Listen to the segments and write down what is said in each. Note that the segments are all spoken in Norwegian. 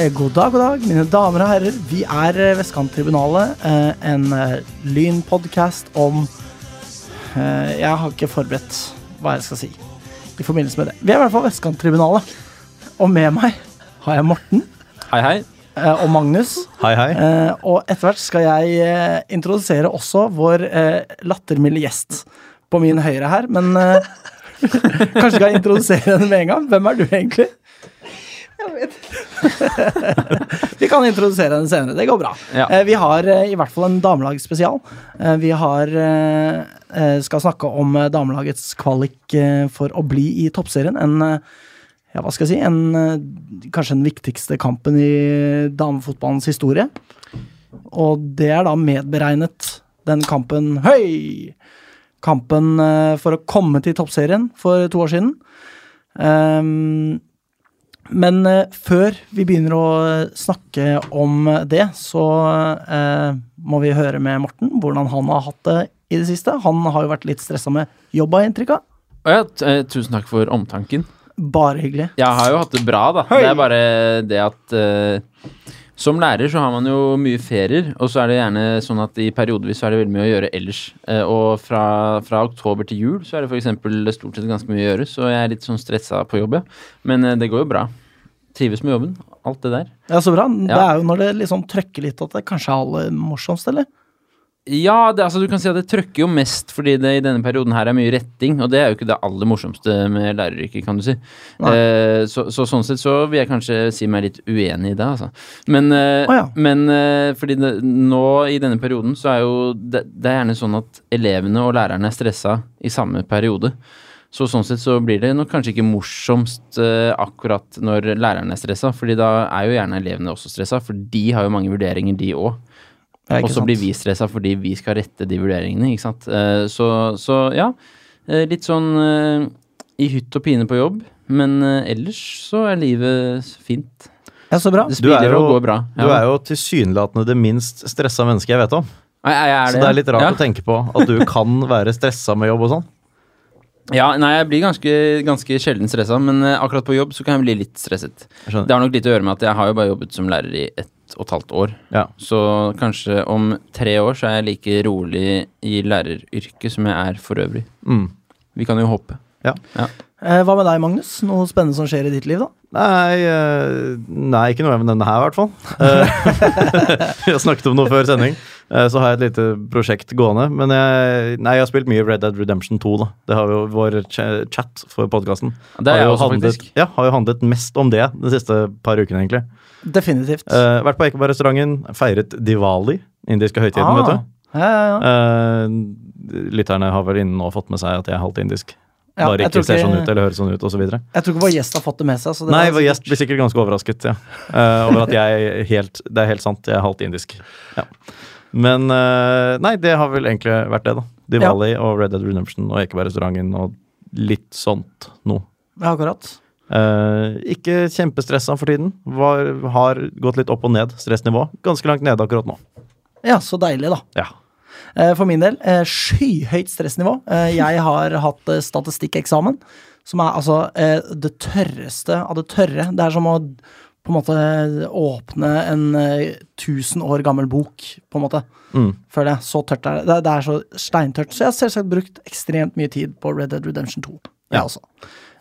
Eh, god dag, god dag, mine damer og herrer. Vi er eh, Vestkanttribunalet, eh, en lynpodkast om eh, Jeg har ikke forberedt hva jeg skal si i forbindelse med det. Vi er i hvert fall Vestkanttribunalet, og med meg har jeg Morten Hei, hei. og Magnus. Hei, hei. Eh, og etter hvert skal jeg introdusere også vår lattermilde gjest på min høyre her, men kanskje skal jeg introdusere henne med en gang. Hvem er du egentlig? vi kan introdusere henne senere. Det går bra. Ja. Eh, vi har eh, i hvert fall en damelagsspesial. Eh, vi har skal snakke om eh, damelagets kvalik eh, for å bli i toppserien. En eh, ja, hva skal jeg si, en, eh, kanskje den viktigste kampen i damefotballens historie. Og det er da medberegnet den kampen Høy! Kampen eh, for å komme til toppserien for to år siden. Ehm, men eh, før vi begynner å snakke om det, så eh, må vi høre med Morten hvordan han har hatt det i det siste. Han har jo vært litt stressa med jobba, inntrykk av. Ja, eh, tusen takk for omtanken. Bare hyggelig. Jeg har jo hatt det bra, da. Hei. Det er bare det at uh, som lærer så har man jo mye ferier, og så er det gjerne sånn at i periodevis så er det veldig mye å gjøre ellers. Uh, og fra, fra oktober til jul så er det f.eks. stort sett ganske mye å gjøre, så jeg er litt sånn stressa på jobb, ja. Men uh, det går jo bra. Trives med jobben. Alt det der. Ja, Så bra. Det er jo når det liksom trøkker litt at det kanskje er aller morsomst, eller? Ja, det, altså du kan si at det trøkker jo mest fordi det i denne perioden her er mye retting, og det er jo ikke det aller morsomste med læreryrket, kan du si. Eh, så, så sånn sett så vil jeg kanskje si meg litt uenig i det, altså. Men, eh, oh, ja. men eh, fordi det, nå i denne perioden så er jo det, det er gjerne sånn at elevene og lærerne er stressa i samme periode. Så sånn sett så blir det nok kanskje ikke morsomst eh, akkurat når læreren er stressa, fordi da er jo gjerne elevene også stressa, for de har jo mange vurderinger, de òg. Og så blir vi stressa fordi vi skal rette de vurderingene, ikke sant. Eh, Så, så ja. eh, Litt sånn eh, i hytt og pine på jobb, men eh, ellers så er livet fint. Ja, så bra. Det Du er spiller jo- og går bra. Du er jo tilsynelatende det minst stressa mennesket jeg vet om. Nei, jeg er Så det er litt rart ja. å tenke på at du kan være stressa med jobb og sånn. Ja, nei, jeg blir ganske, ganske sjelden stressa, men eh, akkurat på jobb så kan jeg bli litt stresset. Det har nok litt å gjøre med at jeg har jo bare jobbet som lærer i ett og et halvt år. Ja. Så kanskje om tre år så er jeg like rolig i læreryrket som jeg er for øvrig. Mm. Vi kan jo håpe. Eh, hva med deg, Magnus? Noe spennende som skjer i ditt liv, da? Nei, eh, nei, ikke noe jeg vil nevne her, i hvert fall. Eh, Vi har snakket om noe før sending. Eh, Så har jeg et lite prosjekt gående. Men jeg, nei, jeg har spilt mye Red Dead Redemption 2. da. Det har jo vår ch- chat for podkasten. Det har jo, handlet. Ja, har jo handlet mest om det de siste par ukene, egentlig. Definitivt. Uh, vært på Ekeberg-restauranten, feiret Diwali, indiske høytiden, Ah. vet du. Ja, ja, ja. Uh, lytterne har vel innen nå fått med seg at jeg er halvt indisk. Ja, Bare ikke, ikke ser sånn ut eller høres sånn ut, osv. Jeg tror ikke vår gjest har fått det med seg. Så det Nei, vår gjest blir sikkert ganske overrasket ja. uh, over at jeg helt Det er helt sant, jeg er halvt indisk. Ja. Men uh, nei, det har vel egentlig vært det, da. Diwali og Red Dead Redemption og Ekeberg-restauranten og litt sånt noe. Ja, akkurat. Uh, ikke kjempestressa for tiden. Var, har gått litt opp og ned stressnivå. Ganske langt nede akkurat nå. Ja, så deilig, da. Ja. Eh, For min del, eh, skyhøyt stressnivå. Eh, Jeg har hatt statistikkeksamen, som er altså det tørreste av det tørre. Det er som å på en måte åpne en tusen år gammel bok, på en måte. Mm. Føler jeg. Så tørt er det. Det er- så steintørt. Så jeg har selvsagt brukt ekstremt mye tid på Red Dead Redemption 2. Jeg Ja. også.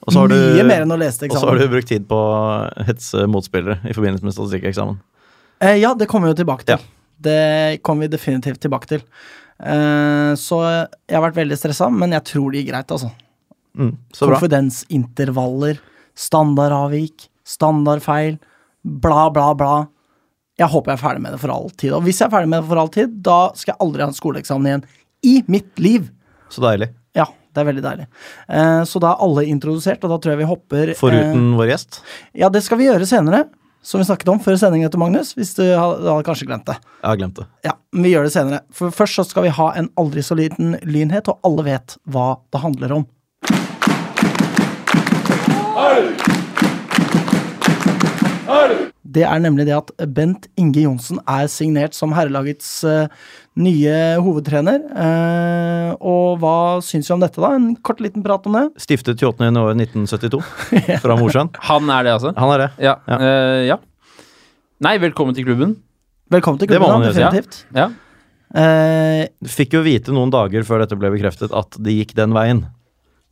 Og så har du, Mye mer enn å lese til og så har du brukt tid på å hetse motspillere i forbindelse med statistikkeksamen. Eh, ja, det kommer vi jo tilbake til. Ja. Det kommer vi definitivt tilbake til. Uh, så jeg har vært veldig stressa, men jeg tror det gikk greit, altså. Mm. Konfidensintervaller, standardavvik, standardfeil, bla, bla, bla. Jeg håper jeg er ferdig med det for all tid. Og hvis jeg er ferdig med det for all tid, da skal jeg aldri ha en skoleeksamen igjen i mitt liv. Så deilig. Ja, det er veldig deilig. Eh, så da er alle introdusert, og da tror jeg vi hopper eh, Foruten vår gjest. Ja, det skal vi gjøre senere, som vi snakket om før sendingen til Magnus, hvis du hadde, hadde kanskje glemt det. Jeg har glemt det. Ja, men vi gjør det senere. For først så skal vi ha en aldri så liten lynhet, og alle vet hva det handler om. Det er nemlig det at Bent Inge Johnsen er signert som herrelagets eh, nye hovedtrener. Eh, og hva syns vi om dette, da? En kort liten prat om det? Stiftet 28. januar 1972 fra Mosjøen. Han er det, altså? Han er det. Ja. Ja. Uh, ja. Nei, velkommen til klubben. Velkommen til klubben, da, definitivt. ja. definitivt. Ja. Eh, Fikk jo vite noen dager før dette ble bekreftet at det gikk den veien.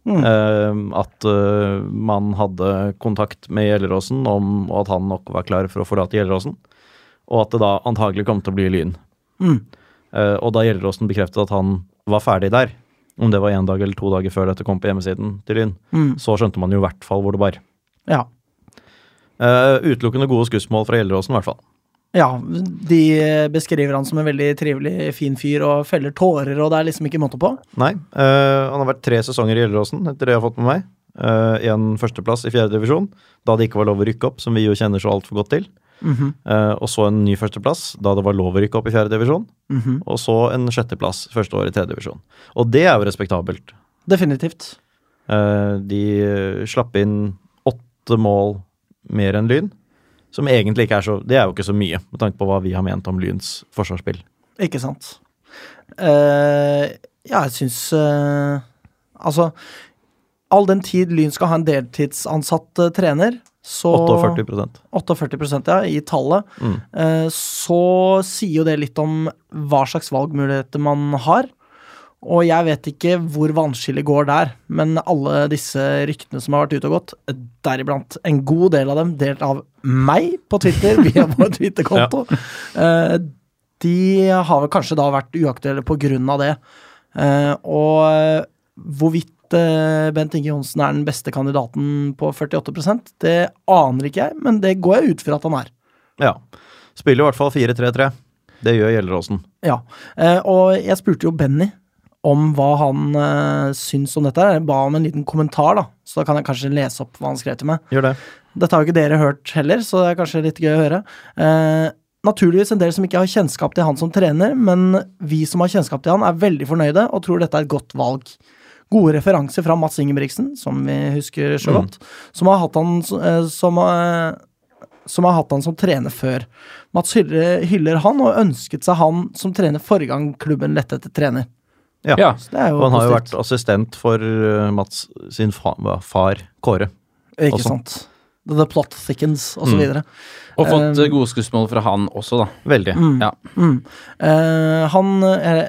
Mm, Eh, at eh, man hadde kontakt med Gjelleråsen, om, og at han nok var klar for å forlate Gjelleråsen. Og at det da antagelig kom til å bli Lyn. mm, Eh, og da Gjelleråsen bekreftet at han var ferdig der, om det var én dag eller to dager før dette kom på hjemmesiden til Lyn, mm, så skjønte man jo i hvert fall hvor det bar. ja. Uh, utelukkende gode skussmål fra Gjelleråsen, i hvert fall. Ja, de beskriver han som en veldig trivelig, fin fyr og feller tårer, og det er liksom ikke måte på. Nei, Øh, han har vært tre sesonger i Gjelleråsen, etter det jeg har fått med meg. Eh, en førsteplass i fjerde divisjon, da det ikke var lov å rykke opp, som vi jo kjenner så altfor godt til. Mm -hmm. uh, og så en ny førsteplass, da det var lov å rykke opp i fjerde divisjon. mhm. Og så en sjetteplass første år i tredje divisjon. Og det er jo respektabelt. Definitivt. Uh, de slapp inn åtte mål mer enn Lyn, som egentlig ikke er så Det er jo ikke så mye, med tanke på hva vi har ment om Lyns forsvarsspill. Ikke sant. Uh, ja, jeg syns uh, Altså, all den tid Lyn skal ha en deltidsansatt uh, trener, så 48 48 ja, i tallet, mm. så sier jo det litt om hva slags valgmuligheter man har. Og jeg vet ikke hvor vannskillet går der, men alle disse ryktene som har vært ute og gått, deriblant en god del av dem delt av meg på Twitter via vår Twitter-konto, ja. de har vel kanskje da vært uaktuelle på grunn av det. Eh, og eh, hvorvidt eh, Bent Inge Johnsen er den beste kandidaten på 48% det aner ikke jeg, men det går jeg ut fra at han er. Ja. Spiller i hvert fall 4-3-3. Det gjør Gjelleråsen. Ja, eh, og jeg spurte jo Benny om hva han uh, syns om dette. Jeg ba om en liten kommentar, da, så da kan jeg kanskje lese opp hva han skrev til meg. Gjør det. Dette har jo ikke dere hørt heller, så det er kanskje litt gøy å høre. Uh, naturligvis en del som ikke har kjennskap til han som trener, men vi som har kjennskap til han, er veldig fornøyde og tror dette er et godt valg. Gode referanser fra Mats Ingebrigtsen, som vi husker så Mm. godt, som har hatt han uh, som, som har hatt han som trener før. Mats hyller, hyller han og ønsket seg han som trener forrige gang klubben lette etter trener. Ja. Ja. Så det er jo Og han har jo vært assistent for uh, Mats sin fa far Kåre. Ikke også. sant. The plot thickens, og så Mm. videre. Og fått Um, eh, gode skussmål fra han også, da. Veldig. Mm. Ja. Mm. Uh, han er,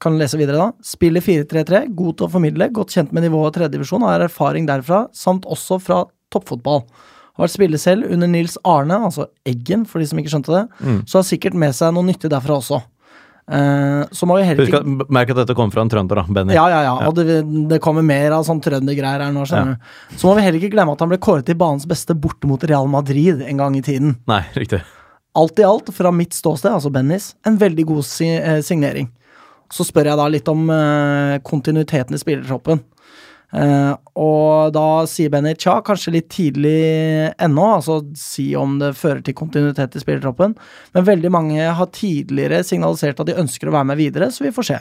kan lese videre, da. Spiller 4-3-3, god til å formidle, godt kjent med nivået tredjedivisjon, har erfaring derfra, samt også fra toppfotball. Har vært spiller selv under Nils Arne, altså Eggen, for de som ikke skjønte det, Mm. så har sikkert med seg noe nyttig derfra også. Eh, så må vi heller Husk at, merk at dette kommer fra en trønder, da, Benny. ja, ja, ja. Og det, det kommer mer av sånn trøndergreier her nå, skjønner du. Så må vi heller ikke glemme at han ble kåret til banens beste borte mot Real Madrid en gang i tiden. Nei, riktig. Alt i alt, fra mitt ståsted, altså Bennys, en veldig god si eh, signering. Så spør jeg da litt om eh, kontinuiteten i spillertroppen. Eh, og da sier Benny tja, kanskje litt tidlig ennå, altså si om det fører til kontinuitet i spillertroppen. Men veldig mange har tidligere signalisert at de ønsker å være med videre, så vi får se.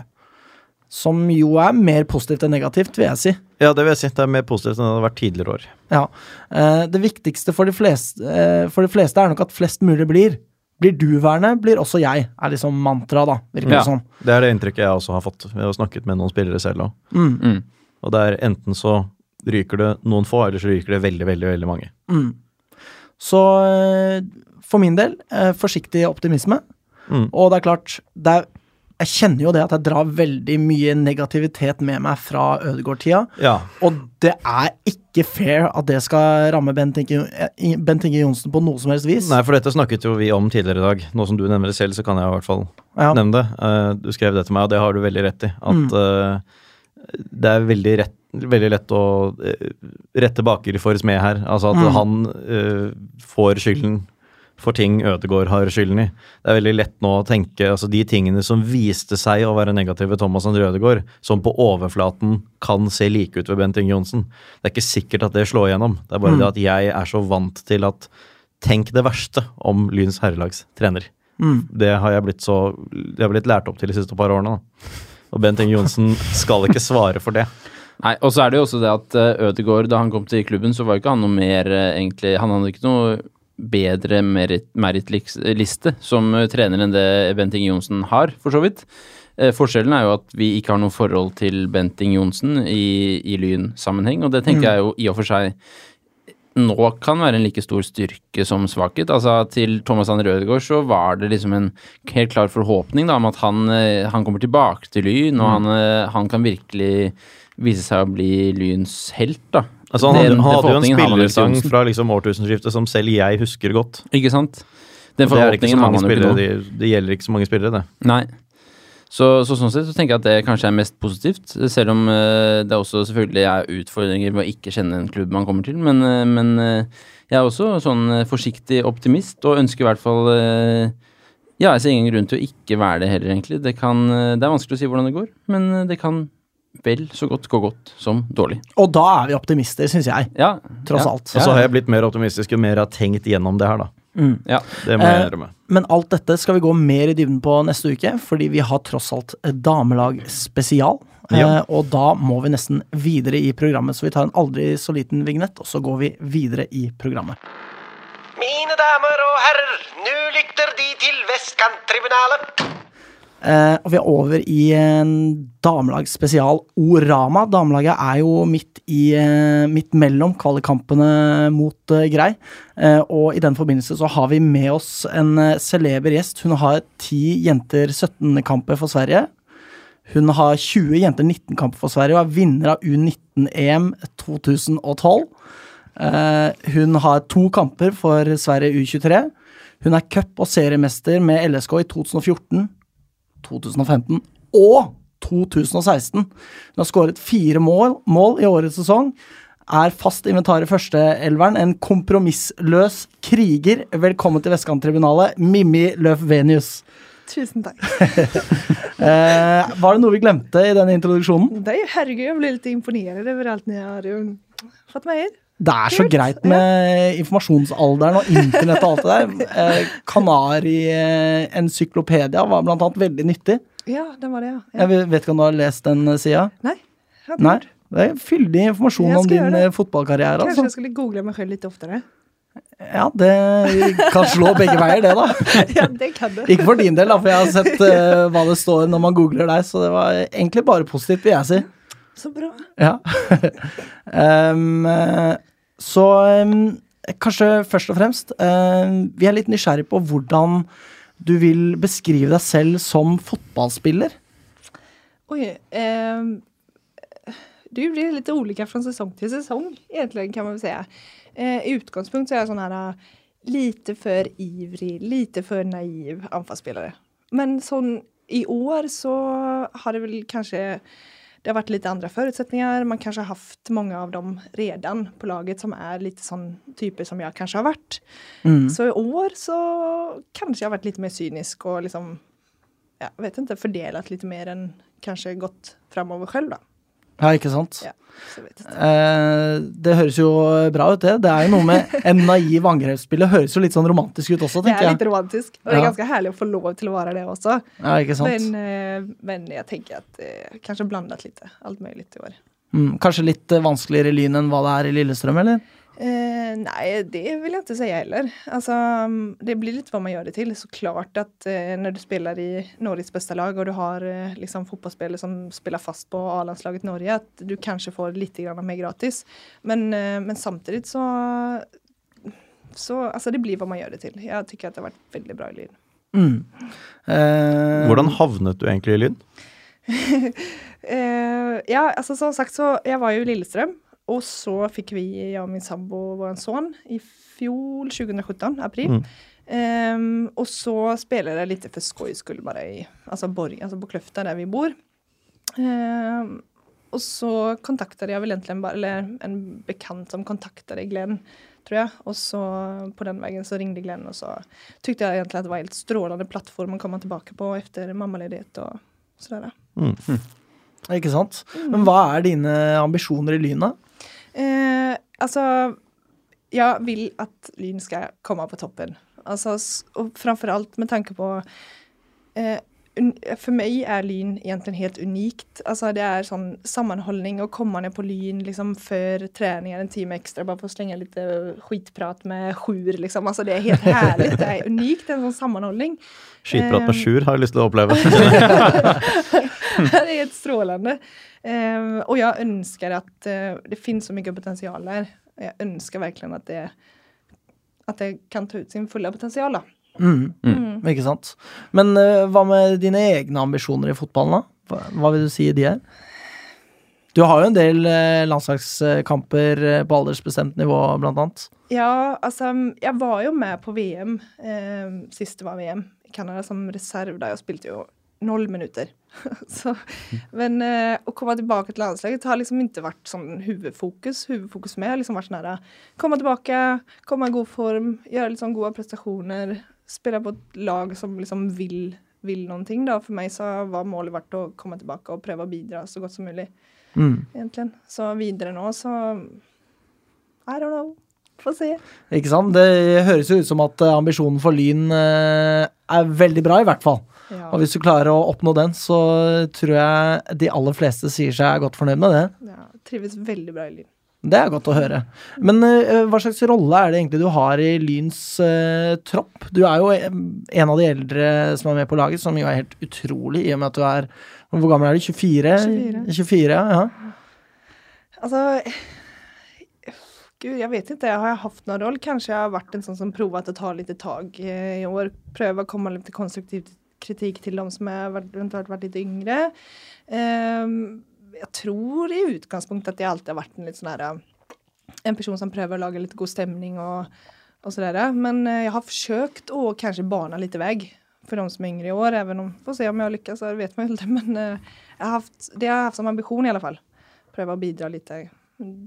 Som jo er mer positivt enn negativt, vil jeg si. Ja, det vil jeg si. Det er mer positivt enn det hadde vært tidligere år. Ja. Uh, det viktigste for de, fleste, uh, for de fleste er nok at flest mulig blir. Blir du værende, blir også jeg, er liksom mantra, da. Virker det Ja. som. Det er det inntrykket jeg også har fått. Vi har snakket med noen spillere selv òg. Mm, Mm. Og det er enten så ryker det noen få, eller så ryker det veldig, veldig, veldig mange. mm. Så eh, for min del, eh, forsiktig optimisme. Mm. Og det er klart, det er, jeg kjenner jo det at jeg drar veldig mye negativitet med meg fra Ødegaard-tida. Ja. Og det er ikke fair at det skal ramme Bent Inge, eh, Johnsen på noe som helst vis. Nei, for dette snakket jo vi om tidligere i dag. Nå som du nevner det selv, så kan jeg i hvert fall Ja. nevne det. Du skrev det til meg, og det har du veldig rett i. At Mm. Det er veldig, rett, veldig lett å eh, rette baker for smed her. Altså at Mm. han uh, får skylden for ting Ødegaard har skylden i. Det er veldig lett nå å tenke altså de tingene som viste seg å være negative Thomas André Ødegaard, som på overflaten kan se like ut ved Bent Inge Johnsen. Det er ikke sikkert at det slår igjennom. Det er bare Mm. det at jeg er så vant til at Tenk det verste om Lyns herrelags trener. Mm. Det har jeg blitt så Det har blitt lært opp til de siste par årene. Da. Og Bent Inge Johnsen skal ikke svare for det. Nei, og så er det jo også det at uh, Ødegaard, da han kom til klubben, så var jo ikke han noe mer eh, egentlig Han hadde ikke noe bedre merit- merittliste som eh, trener enn det Bent Inge Johnsen har, for så vidt. Eh, forskjellen er jo at vi ikke har noe forhold til Bent Inge Johnsen i, i Lyn-sammenheng, og det tenker Mm. jeg jo i og for seg nå kan være en like stor styrke som svakhet. Altså Til Thomas Anne Rødegård så var det liksom en helt klar forhåpning da, om at han, eh, han kommer tilbake til Lyn, og han, eh, han kan virkelig vise seg å bli Lyns helt. da. Altså, han, Den- han hadde jo en spillersang fra liksom årtusenskiftet som selv jeg husker godt. Ikke sant? Den det er ikke så mange spillere, det gjelder ikke så mange spillere, det. Nei. Så, så sånn sett så tenker jeg at det kanskje er mest positivt, selv om uh, det også selvfølgelig er utfordringer med å ikke kjenne en klubb man kommer til. Men, uh, men uh, jeg er også sånn forsiktig optimist, og ønsker i hvert fall Ja, jeg ser ingen grunn til å ikke være det heller, egentlig. Det, kan, det er vanskelig å si hvordan det går, men det kan vel så godt gå godt som dårlig. Og da er vi optimister, syns jeg. Ja, Tross ja, alt. Og så har jeg blitt mer optimistisk jo mer jeg har tenkt gjennom det her, da. Ja. Det må jeg Eh, med Men alt dette skal vi gå mer i dybden på neste uke, fordi vi har tross alt damelag spesial. Ja. Eh, og da må vi nesten videre i programmet, så vi tar en aldri så liten vignett, og så går vi videre i programmet. Mine damer og herrer, nå lytter De til Vestkanttribunalet. Eh, og vi er over i en damelagsspesial Orama. Damelaget er jo midt, i, uh, midt mellom kvalikkampene mot uh, Grei. Og i den forbindelse så har vi med oss en celeber gjest. Hun har 10 jenter 17-kamper for Sverige. Hun har 20 jenter 19-kamper for Sverige og er vinner av U19-EM 2012. Eh, hun har to kamper for Sverige U23. Hun er cup- og seriemester med LSK i 2014. 2015 og 2016. Hun har skåret fire mål, mål i årets sesong. Er fast inventar i førsteelveren. En kompromissløs kriger. Velkommen til Vestkanttribunalet, Mimmi Løf Venius. Tusen takk. Eh, var det noe vi glemte i denne introduksjonen? Nei, herregud, jeg blir litt imponert over alt dere har jo fått med dere. Det er så greit med informasjonsalderen og internett og alt det der. Eh, Kanari-encyklopedia var blant annet veldig nyttig. Ja, den var det, ja. Jeg vet ikke om du har lest den sida? Nei, Nei. Det er fyldig informasjon om din det. eh, fotballkarriere. Kanskje Altså. jeg skulle google meg selv litt oftere. Ja, det kan slå begge veier, det, da. ja, det kan du. Ikke for din del, da, for jeg har sett uh, hva det står når man googler deg, så det var egentlig bare positivt, vil jeg si. Så bra. Ja. Eh, så um, kanskje først og fremst um, Vi er litt nysgjerrig på hvordan du vil beskrive deg selv som fotballspiller. Oi det blir litt ulik fra sesong til sesong, egentlig, kan man säga. Eh, I utgangspunktet så jeg sånn her, lite for ivrig, lite for naiv anfallsspelare. Men sånn i år så har det vel kanske det har varit lite andra förutsättningar. Man kanske har haft många av dem redan på laget som är lite sån typer som jag kanske har varit. Mm. Så i år så kanske jag har varit lite mer cynisk och liksom, ja, jag vet inte, fördelat lite mer än kanske gått framover själv då. Ja, ikke sant? Ja. Eh, det høres jo bra ut, det. Det er jo noe med en naiv angrepsspiller. Høres jo litt sånn romantisk ut også, tenker jeg. Det er litt romantisk, og det er Ja. herlig å få lov til å være det også. Ja, ikke sant? Men, eh, men jeg tenker at eh, kanskje blandet litt alt mulig i år. Mm, kanskje litt vanskeligere vanskeligere lyn enn hva det er i Lillestrøm, eller? Eh, nei, det vil jeg ikke si heller. Alltså, mm, det blir litt hva man gjør det til. Så klart at eh, når du spiller i Norges beste lag og du har eh, liksom fotballspillere som spiller fast på A-landslaget Norge, at du kanskje får litt mer gratis. Men, eh, men samtidig så, så altså, det blir hva man gjør det til. Jeg syns att det har vært veldig bra i Lyn. Mm. Eh, Hvordan havnet du egentlig i Lyn? Eh, ja, altså som sagt så Jeg var jo i Lilleström och så fikk vi, jeg og min sambo och vår sønn i fjol 2017, april. Mm. Um, og så spiller jeg litt for skojs skyld, bare i altså, Borg, altså, på Kløfta, der vi bor. Um, og så kontakta jeg vel egentlig bare, eller en bekant som kontaktade Glenn tror jeg. Og så på den veien så ringde Glenn og så tykte jeg egentlig at det var helt strålende plattform å komme tilbake på etter mammaledighet och Mm. Ikke sant? Men hva er dine ambisjoner i Lyn, da? Eh, altså jag vil at Lyn skal komme på toppen. Altså, og framfor alt med tanke på eh, for meg er Lyn egentlig helt unikt. Altså, det er sånn sammenholdning å komme ned på Lyn liksom før träningar en time ekstra, bare for å slenge litt skitprat med sjur liksom. Altså, det er helt herlig. Det er unikt, en sånn sammenholdning. Skitprat med Eh, Sjur har jeg lyst til å oppleve. det är helt strålande. Um, och jag önskar att uh, det finns så mycket potential där. Jeg ønsker virkelig at det, at det kan ta ut sin fulle potensial. Da. Mm. Ikke sant. Men uh, hva med dine egne ambisjoner i fotballen, da? Hva, hva vil du si de er? Du har jo en del eh, landslagskamper eh, på aldersbestemt nivå, blant annet. Ja, altså, jeg var jo med på VM, eh, sist det var VM, i Canada som reserv Da Jeg spilte jo noll minutter. Så, men eh, å komme tilbake til landslaget har liksom ikke vært sånn hovedfokus. Hovedfokus med har liksom vært sånn her Komme tilbake, komme i god form, gjøre sånn gode prestasjoner. Spille på et lag som liksom vil, vil noen ting. Da. For meg så var målet vært å komme tilbake og prøve å bidra så godt som mulig. Mm. egentlig. Så videre nå, så I don't know. Få se. Ikke sant? Det høres jo ut som at eh, ambisjonen for Lyn eh, er veldig bra, i hvert fall. Ja. Og hvis du klarer å oppnå den, så tror jeg de aller fleste sier seg godt fornøyd med det. ja, trives veldig bra i Lyn. Det er godt å høre. Men uh, hva slags rolle er det egentlig du har i Lyns uh, tropp? Du er jo en av de eldre som er med på laget, som jo er helt utrolig, i og med at du er Hvor gammel er du? 24? 24. 24 ja. Altså Gud, jeg vet ikke. Har jeg hatt noen rolle? Kanskje jeg har vært en sånn som prøver å ta litt tak i år. Prøve å komme litt konstruktiv kritikk til dem som har vært- eventuelt vært litt yngre. Ehm, jeg tror i utgangspunktet at jeg alltid har vært en litt sånn herre En person som prøver å lage litt god stemning og, og sådär. Men eh, jeg har forsøkt å kanskje bana litt vei for de som er yngre i år. Även om, får se om jeg lykkes, det vet man jo ikke. Men eh, jeg har haft, det har jeg hatt som ambisjon i alle fall. Prøve å bidra litt,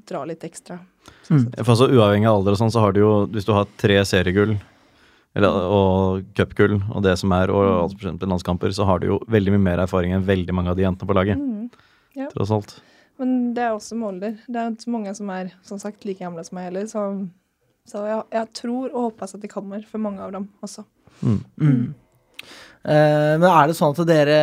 dra litt ekstra. For altså Uavhengig av alder og sånn, så har du jo Hvis du har tre seriegull eller, og cupgull og det som er, og alt for eksempel landskamper, så har du jo veldig mye mer erfaring enn veldig mange av de jentene på laget. Mm. Ja. Tross alt. Men det er også måler. Det er ikke så mange som er som sagt like gamle som meg heller. Så, så jeg, jeg tror og håper at det kommer for mange av dem også. Mm. Eh, men er det sånn at dere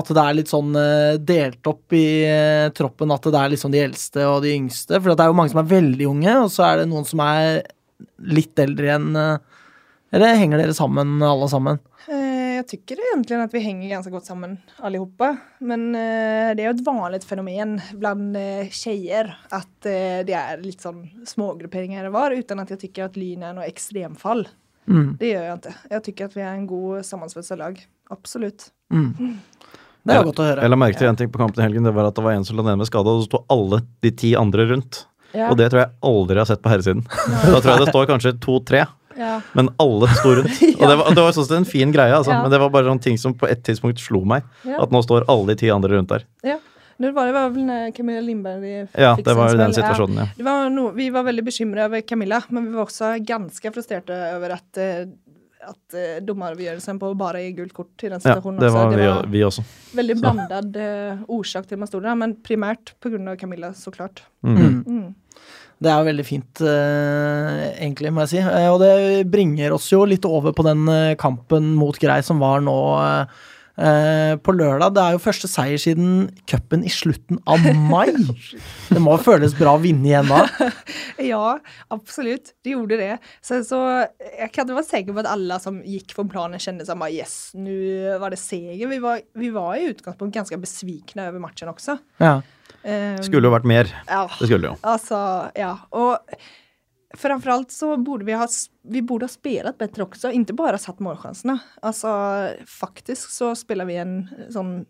At det er litt sånn uh, delt opp i uh, troppen at det er liksom de eldste og de yngste? For det er jo mange som er veldig unge, og så er det noen som er litt eldre enn eh, Eller henger dere sammen, alle sammen? Jeg tykker tycker at att vi henger ganske godt sammen allihopa. Men det er jo et vanlig fenomen blant jenter at att eh, det er litt sånn smågrupperinger var uten at jeg tycker at Lyn er noe ekstremfall. Mm. Det gjør jeg ikke. Jeg tykker at vi er en god sammansvetsad lag. Absolutt. Mm. Det er godt å høre. Jeg la merke til en ting på kampen i helgen. Det var at det var en som lå nede med skade, og så sto alle de ti andre rundt. Ja. Og det tror jeg aldri jeg har sett på herresiden. Da tror jeg det står kanskje to-tre, Ja. men alle sto rundt. Og det var, det var sånn sett en fin greie, altså. Ja. Men det var bare noen ting som på et tidspunkt slo meg. Ja. At nå står alle de ti andre rundt der. ja. Nu var det var vel Camilla Lindberg Ja, det var den situasjonen, ja. Det var noe, vi var veldig bekymret over Camilla, men vi var også ganske frustrerte over at, eh, at eh, dommeravgjørelsen på bare gi gult kort i den Ja, situasjonen det også. var det var vi også. veldig blandet eh, orsak til man sto der, men primært pga. Camilla, så klart. Mhm. Mm. Mm. Det er veldig fint, eh, egentlig, må jeg si. Eh, og det bringer oss jo litt over på den eh, kampen mot Grei som var nå på lørdag. Det er jo første seier siden cupen i slutten av mai. Det må føles bra å vinne igjen da. Ja, absolutt. Det gjorde det. Så, så, jeg kan være sikker på at alle som gikk på planen kjente seg bare yes, nå var det seger. Vi var, vi var i utgangspunkt ganske besvikne over matchen også. Ja. Um, Skulle jo vært mer. ja. Det skulle jo. Altså, ja. Och framförallt så borde vi ha, vi borde ha spelat bättre också, inte bara satt målchanserna. Alltså faktiskt så spelar vi en sånn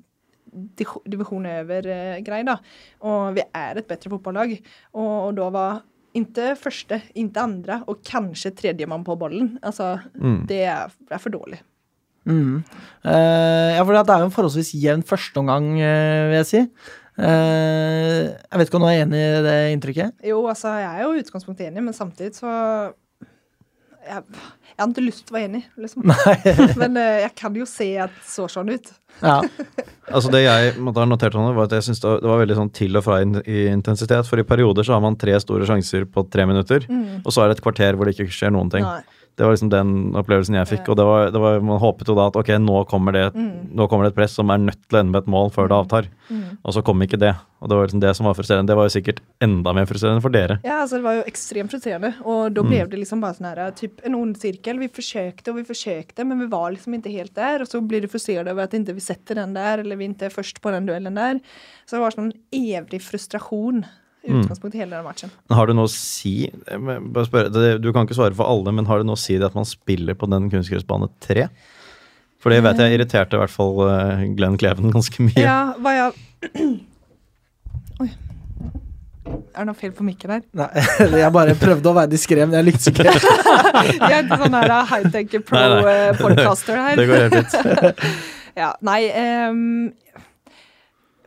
divisjon over-grei, eh, Og då. Vi er et bedre fotballag. Og, og da var ikke første, ikke andre, og kanskje tredje man på bollen. Altså, Mm. det er, er, for dårlig. Mm. Uh, ja, for det er jo en forholdsvis jevn førsteomgang, uh, vil jeg si. Eh, jeg vet ikke om du er enig i det inntrykket? Jo, altså jeg er jo i utgangspunktet enig, men samtidig så Jeg hadde ikke lyst til å være enig. Liksom. Men eh, jeg kan jo se at det så sånn ut. Ja. Altså Det jeg måtte ha notert, Hanne, var at jeg synes det var- veldig sånn til og fra in- i intensitet. For i perioder så har man tre store sjanser på tre minutter, og så er det et kvarter hvor det ikke skjer noen ting. Nei. Det var liksom den opplevelsen jeg fikk. Og det var, det var, man håpet jo da at ok, nå kommer, det, nå kommer det et press som er nødt til å ende med et mål før det avtar. Og så kom ikke det. Og det var liksom det som var frustrerende. Det var jo sikkert enda mer frustrerende for dere. Ja, altså det var jo ekstremt frustrerende. Og da ble det liksom bare sånn her, typ en ond sirkel. Vi forsøkte og vi forsøkte, men vi var liksom ikke helt der. Og så blir du frustrert over at ikke vi setter den der, eller vi ikke er først på den duellen der. Så det var sånn evig frustrasjon i hele den matchen. Har det noe å si eh, bare spørre, Du kan ikke svare for alle, men har det noe å si det at man spiller på den kunstgressbane tre? For det vet jeg irriterte i hvert fall eh, Glenn Kleven ganske mye. Ja, hva jeg Oi. Er det noe feil på mikken her? Nei, jeg bare prøvde å være diskré, men jeg lyktes ikke. Jeg er ikke sånn her high-tech Nei, nei. pro-podcaster her. Det går helt fint. Ja, nei ehm,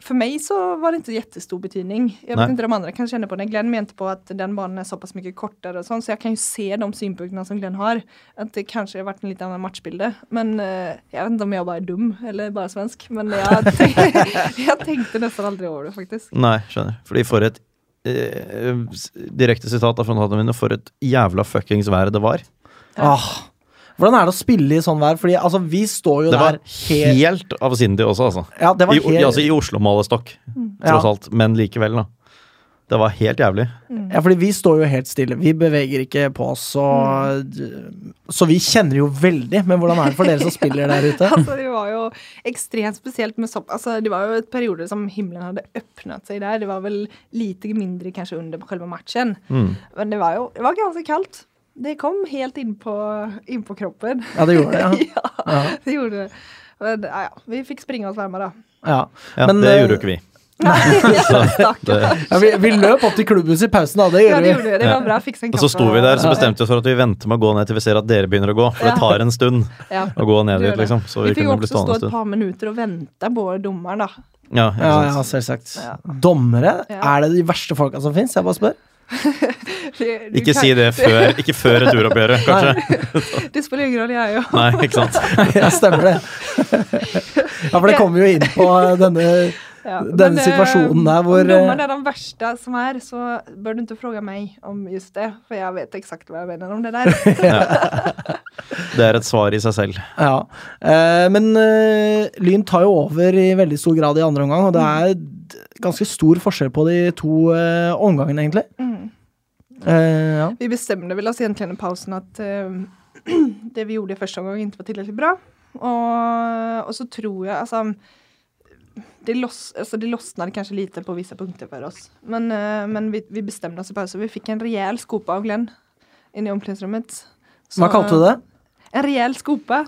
För mig så var det inte jättestor betydning. Jag vet Nej. inte de andra kan känna på det. Glenn mente på att den banan är så pass mycket kortare och sånt, så jag kan ju se de synpunkterna som Glenn har. Att det kanske har varit en lite annan matchbilde. Men eh, jag vet inte om jag bara är dum eller bare svensk. Men jeg, jag tänkte nästan aldrig över det faktisk. Nei, skjønner. Fordi for et eh, direkte sitat av frontalene mine, for et jævla fuckings vær det var. Ah, hvordan er det å spille i sånn vær? Fordi altså, vi står jo Det var der helt helt avsindig også, altså. Ja, det var I, helt altså i Oslo-målestokk, tross Ja. alt. Men likevel, da. Det var helt jævlig. Ja, fordi vi står jo helt stille. Vi beveger ikke på oss, så Så vi kjenner jo veldig. Men hvordan er det for dere som spiller der ute? altså, det var jo ekstremt spesielt med sopp. Altså, det var jo et periode som himmelen hadde åpnet seg der. Det var vel lite mindre kanskje under selve matchen. Mm. Men det var jo det var ganske kallt. Det kom helt innpå på, på kroppen. Ja, det gjorde det. Ja. ja, Ja. det gjorde det. Men ja, ja, vi fikk springe oss varme, da. Ja. Ja, Men, det eh, gjorde jo ikke vi. Nei, stakkars. Ja, vi, vi løp opp til klubbhuset i pausen, da. Det Ja, gjorde det vi. gjorde det. Det var bra. fikse en og så sto vi der, så bestemte vi oss for at vi venter med å gå ned til vi ser at dere begynner å gå. For det tar en stund Ja. å gå ned dit, liksom. Så vi Vi fick kunne bli också stå fikk også stå et par minutter og vente på dommeren, da. Ja, Ja, ja, selvsagt. Ja. Dommere, er det de verste folka som fins? Jeg bare spør. Det Ikke kan- si det før, ikke før et uroppgjøret, kanskje. Det spiller ingen rolle, jeg òg. Nei, ikke sant. Ja, stemmer det. Ja, for det kommer jo inn på denne Ja, denne men, eh, situasjonen der hvor, Om domarna er den verste som er, så bør du ikke spørre meg om just det. for jeg vet exakt hva jeg mener om det der Det er et svar i seg selv. Ja. Eh, men eh, Lyn tar jo over i veldig stor grad i andre omgang, og det er ganske stor forskjell på de to eh, omgangene, egentlig. Eh, ja. Vi bestämde väl oss egentligen i pausen att eh, det vi gjorde i första gången inte var tillräckligt bra. Och, och så tror jag, alltså det, loss, alltså det lossnade kanske lite på vissa punkter för oss. Men, eh, men vi, vi bestämde oss i pausen. Vi fick en rejäl skopa av Glenn inne i omklädningsrummet. Så- Hva kalte du det? En rejäl skopa.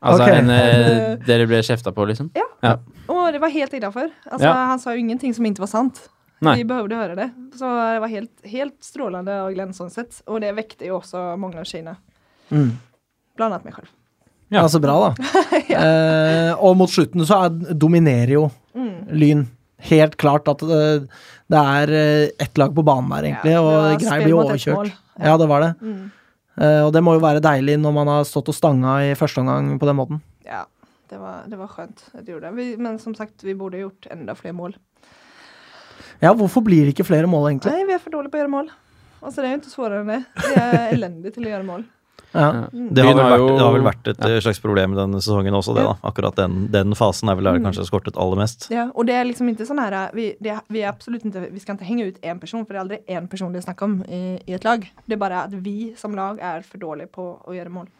Altså okay. en eh, dere ble kjefta på, liksom? Ja. Ja. Og det var helt innafor. Altså, Ja. Han sa jo ingenting som ikke var sant. Nej. Vi å høre det. Så det var helt, helt strålande av Glenn sånn sett. Og det vekte jo også mange av Kina. Mm. Bland annat mig själv. Ja. så så bra, da. eh, og mot slutten så er, dominerer jo Mm. Lyn. Helt klart at det, det er eh, ett lag på banen der, egentlig, Ja, og Grei spill blir overkjørt. Ja. Ja, det var det. Mm. Eh, og det må jo være deilig når man har stått og stanga i første omgang på den måten. Ja, det var, det var skjønt att det gjorde. Vi, men som sagt, vi borde gjort enda flere mål. Ja, hvorfor blir det ikke flere mål, egentlig? Nei, vi er for dårlige på å gjøre mål. Altså, det er jo ikke svårere enn det. Vi er elendige til å gjøre mål. Ja. Ja. Det har, vel vært, det har vel vært et ja. slags problem denne sesongen også, det da. Akkurat den, den fasen er vel der det kanskje har skortet aller mest. Ja, og det er liksom ikke sånn her vi, det, vi er absolut inte, vi skal ikke henge ut en person, for det er aldri en person det er snakk om i, i et lag. Det er bare at vi som lag er for dårlige på å gjøre mål.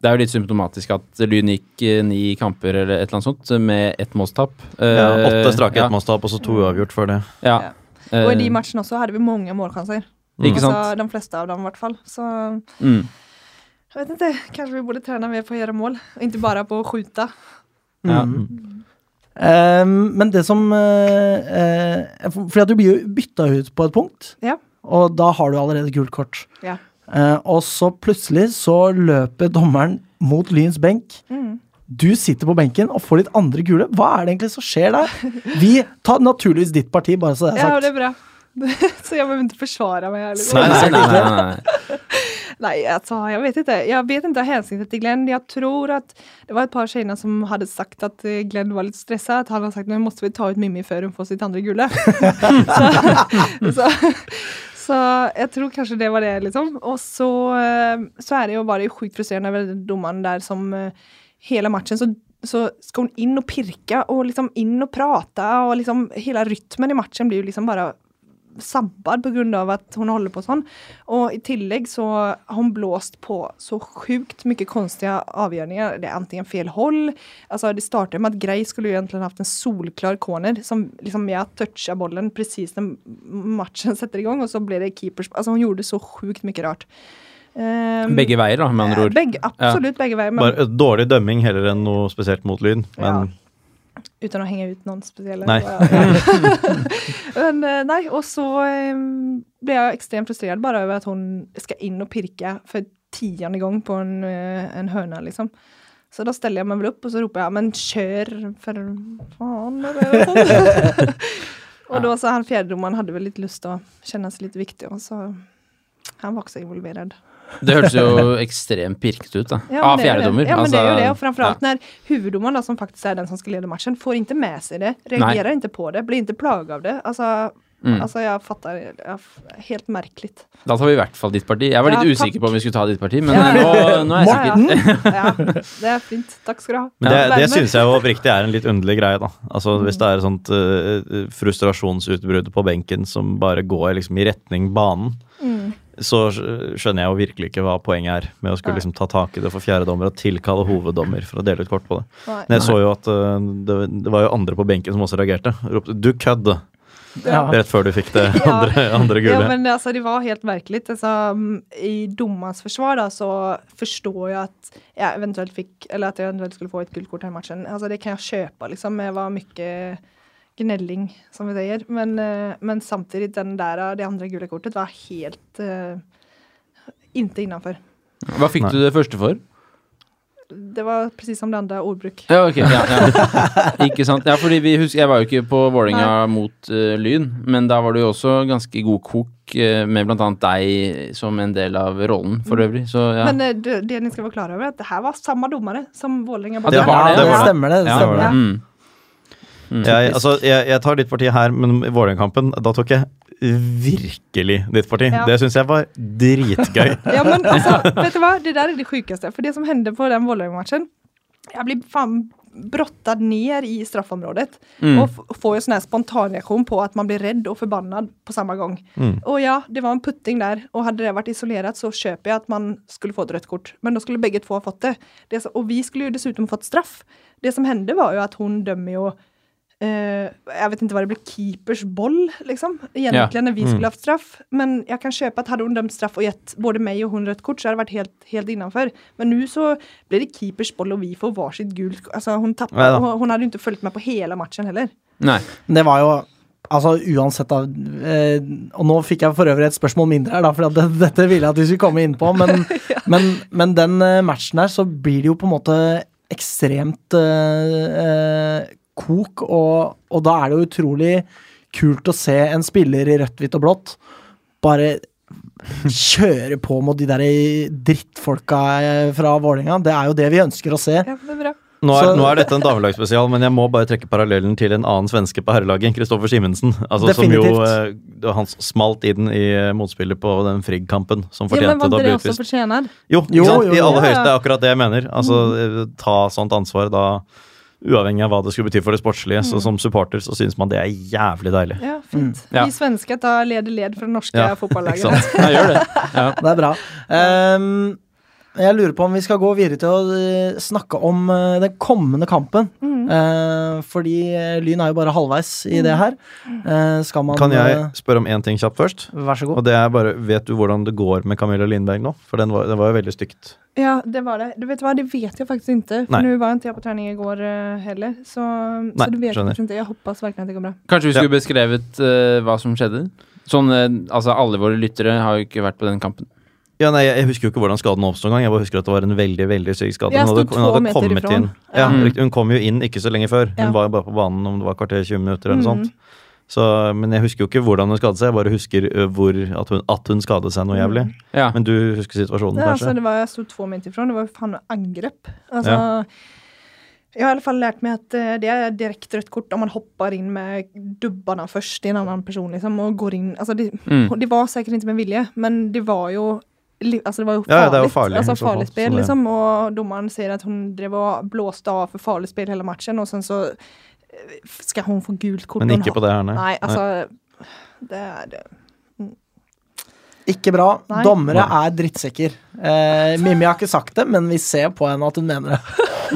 Det er jo litt symptomatisk at Lyn gikk eh, ni kamper eller et eller annet sånt med ett målstap. Eh, Ja, åtte strake ja. ettmålstap og så to uavgjort før det. Ja. Ja. Og i de matchene også hadde hade vi mange målchanser. Ikke Alltså, sant? de fleste av dem i hvert fall. Så Mm. jeg vet ikke, kanskje vi burde trene mer på å gjøre mål. og ikke bare på å skjuta. Ja. Mm. Eh, men det som uh, uh, Fordi at du blir jo bytta ut på et punkt, Ja. og da har du allerede gult kort. Ja. Eh, og så plutselig så løper dommeren mot Lyns benk. Mm. Du sitter på benken og får litt andre gule. Hva er det egentlig som skjer der? Vi tar naturligvis ditt parti, bare så det er Ja, sagt. det er bra. så jeg må begynne å forsvare. Liksom. Nei, nei, nei, nei, nei. altså, jeg vet ikke. Jeg vet ikke av hensyn til Glenn. Jeg tror at det var et par jenter som hadde sagt att eh, Glenn var litt stressa. At han hadde sagt nå måtte vi ta ut Mimmi før hun får sitt andre gule. så, så, så jeg tror kanskje det var det liksom. Og så, eh, så er det jo bare sjukt frustrerende med dommeren der som hele matchen så så skal hun inn og pirke og liksom inn og prate, og liksom hele rytmen i matchen blir jo liksom bara sabbad på grund av att hon håller på sånn. Og i tillegg så har hun blåst på så sjukt mye konstiga avgjørelser. Det er antingen fel håll. Alltså det startade med at Grey skulle jo egentlig haft en solklar corner som liksom med att toucha bollen precis når matchen setter igång og så ble det keepers. Alltså hun gjorde så sjukt mye rart. Um, Begge veier, da, med andre ord. Begge, absolutt begge veier. Men Bare dårlig dømming heller enn noe spesielt mot Lyn. Men Uten å henge ut noen spesielle. Nei. Men eh, nei, og så ble jeg ekstremt frustrert bare over at hun skal inn og pirke for tiende gang på en, eh, en høne, liksom. Så da steller jeg meg vel opp, og så roper jeg 'men kjør, for faen'. Sånn. og da sa han fjerdedommeren hadde vel litt lyst til å kjenne seg litt viktig, og så Han var ikke så involvert. Det hørtes jo ekstremt pirkete ut, da. Ja, Av er fjerdedommer. Ja, men det er jo det, og Altså, framfor alt når hoveddommeren, som faktisk er den som skal lede matchen, får ikke med seg det, reagerer ikke på det, blir ikke plaga av det. Altså, Mm. altså jeg fatter jeg, Helt merkelig. Da tar vi i hvert fall ditt parti. Jeg var litt usikker takk. på om vi skulle ta ditt parti, men Ja. nå, nå er jeg sikker. Ja, det er fint. Takk skal du ha. Men det, Ja. det syns jeg oppriktig er en litt underlig greie, da. Altså Hvis det er et sånt uh, frustrasjonsutbrudd på benken som bare går liksom i retning banen, Mm. Så skjønner jeg jo virkelig ikke hva poenget er med å skulle liksom ta tak i det for fjerdedommer og tilkalle hoveddommer for å dele ut kort på det. Nei. Men jeg så jo at uh, det, det var jo andre på benken som også reagerte. Ropte 'du kødd!' Ja. rett før du fikk det Ja. andre, andre Ja, gule. men altså, det var helt merkelig. Altså, mm, I dommerens forsvar da, så forstår jeg at jeg eventuelt fikk Eller at jeg eventuelt skulle få et gullkort her i matchen. Altså, det kan jeg kjøpe, liksom. Jeg var mye gnelling, som vi sier. Men, eh, men samtidig, den der, det andre gule kortet var helt uh, inntil innafor. Hva fikk du det første for? Det var presis som det andre ordbruk. Ja, ok. Ja, ja. Ikke sant. Ja, fordi vi husker, Jeg var jo ikke på Vålerenga mot uh, Lyn, men da var det jo også ganske god kok uh, med annet deg som en del av rollen for øvrig. Så ja. Men uh, det, det ni skal være klar over, er at det her var samme dommere som Vålerenga Ja, det var det, det var det. stemmer det. det Ja, stemmer det. Mm. Mm. Jeg, altså, jeg, jeg tar ditt parti her, men i Vålerenga-kampen, da tok jeg virkelig ditt parti. Ja. Det syns jeg var dritgøy. Ja, men altså, vet du hva? Det der er det sjukeste. For det som hender på den Vålerenga-matchen Jeg blir fan brottad ner i straffområdet Mm. og får jo sånn her spontanreaksjon på at man blir redd og förbannad på samme gang. Mm. Og ja, det var en putting der, og hadde det vært isolert, så kjøper jeg at man skulle få et rødt kort. Men da skulle begge to ha fått det. det så, og vi skulle jo dessuten fått straff. Det som hendte, var jo at hun dømmer jo eh, Jeg vet ikke hva det ble, keepers boll, liksom. Egentlig, når vi Mm. skulle hatt straff. Men jeg kan kjøpe at hadde hun dømt straff og gitt både meg og hun rødt kort, så hadde det vært helt, helt innenfor. Men nå så ble det keepers boll, og vi får varsitt gult Altså, hun tappet, da. hun hadde jo ikke fulgt med på hele matchen heller. Nei. Det var jo Altså uansett da eh, Og nå fikk jeg for øvrig et spørsmål mindre her, da, for det, dette ville jeg at vi skulle komme inn på. Men, men, men den eh, matchen her, så blir det jo på en måte ekstremt eh, eh, kok, og, og da er det jo utrolig kult å se en spiller i rødt, hvitt og blått bare kjøre på mot de der drittfolka eh, fra Vålerenga. Det er jo det vi ønsker å se. Ja, det er bra. Nå er, Så- nå er dette en damelagsspesial, men jeg må bare trekke parallellen til en annen svenske på herrelaget, Kristoffer Simensen. Altså, som jo eh, det Han smalt inn i eh, motspillet på den Frigg-kampen, som Ja, men fortjente var å bli også utvist. Jo, Jo, jo, i jo. aller Ja, ja. høyeste, det er akkurat det jeg mener. Altså, eh, Ta sånt ansvar da, uavhengig av hva det skulle bety for det sportslige. Så som supporter så synes man det er jævlig deilig. Ja, fint. Ja. Vi svensker tar leder led fra det norske Ja, fotballaget. ikke sant? Jeg gjør det. Ja. Det er bra. Ehm, jeg lurer på om vi skal gå videre til å eh, snakke om eh, den kommende kampen. Mm. Eh, fordi Lyn er jo bare halvveis i det her. Eh, skal man Kan jeg spørre om én ting kjapt først? Vær så god. Og det er bare, Vet du hvordan det går med Camilla Lindberg nå? For den var, det var jo veldig stygt. Ja, det var det. Du vet hva, det vet jeg faktisk ikke. For nå var ikke jeg på trening i går heller. Så, Nei, så du vet faktisk ikke. Jeg håper virkelig at det går bra. Kanskje vi skulle beskrevet uh, hva som skjedde? Sånn, uh, altså Alle våre lyttere har jo ikke vært på den kampen. Ja, nei, Jeg husker jo ikke hvordan skaden oppsto engang. Jeg bare husker at det var en veldig veldig syk skade. Hun hadde, hun hadde kommet ifrån. inn ja, mm. Hun kom jo inn ikke så lenge før. Hun Ja. var jo bare på banen om det var kvarter 20 minutter eller noe Mm. sånt. Så, men jeg husker jo ikke hvordan hun skadet seg. Jeg bare husker hvor, at, hun, at hun skadet seg noe jævlig. Ja. Men du husker situasjonen, Ja, altså, det var, jeg sto to meter ifra, Det var faen noe angrep. Altså, Jeg har i alle fall lært meg at eh, det er direkte rødt kort om man hopper inn med dubbene først i en annen person. liksom, og går inn, altså det, Mm. de var sikkert ikke med vilje, men det var jo Altså, det var jo farlig. Ja, det var farlig, altså, farlig fall, spill, liksom. Og dommeren sier at hun drev og blåste av for farlig spill hele matchen, og sen så eh, skal hun få gult kort. Men ikke på det her, nei. Nei, altså det er det. Ikke bra. Nei. Dommere er drittsekker. Eh, Mimmi har ikke sagt det, men vi ser på henne at hun mener det.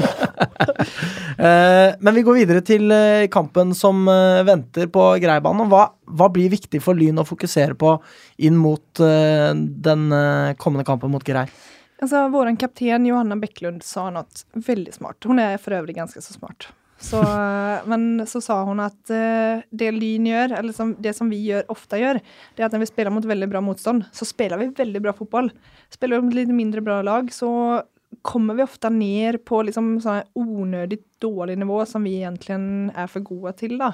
eh, men vi går videre til eh, kampen som eh, venter på Greibanen. Hva, hva blir viktig for Lyn å fokusere på inn mot den kommende kampen mot Grei? Altså, Vår kapten Johanna Bekkelund sa noe veldig smart. Hun er for øvrig ganske så smart. Så, men så sa hun at det Lyn gjør, eller som, det som vi gjør, ofte gjør, det er at når vi spiller mot veldig bra motstand, så spiller vi veldig bra fotball. Spiller vi mot litt mindre bra lag, så kommer vi ofte ned på liksom sånn onødig dårlig nivå som vi egentlig er for gode til. da.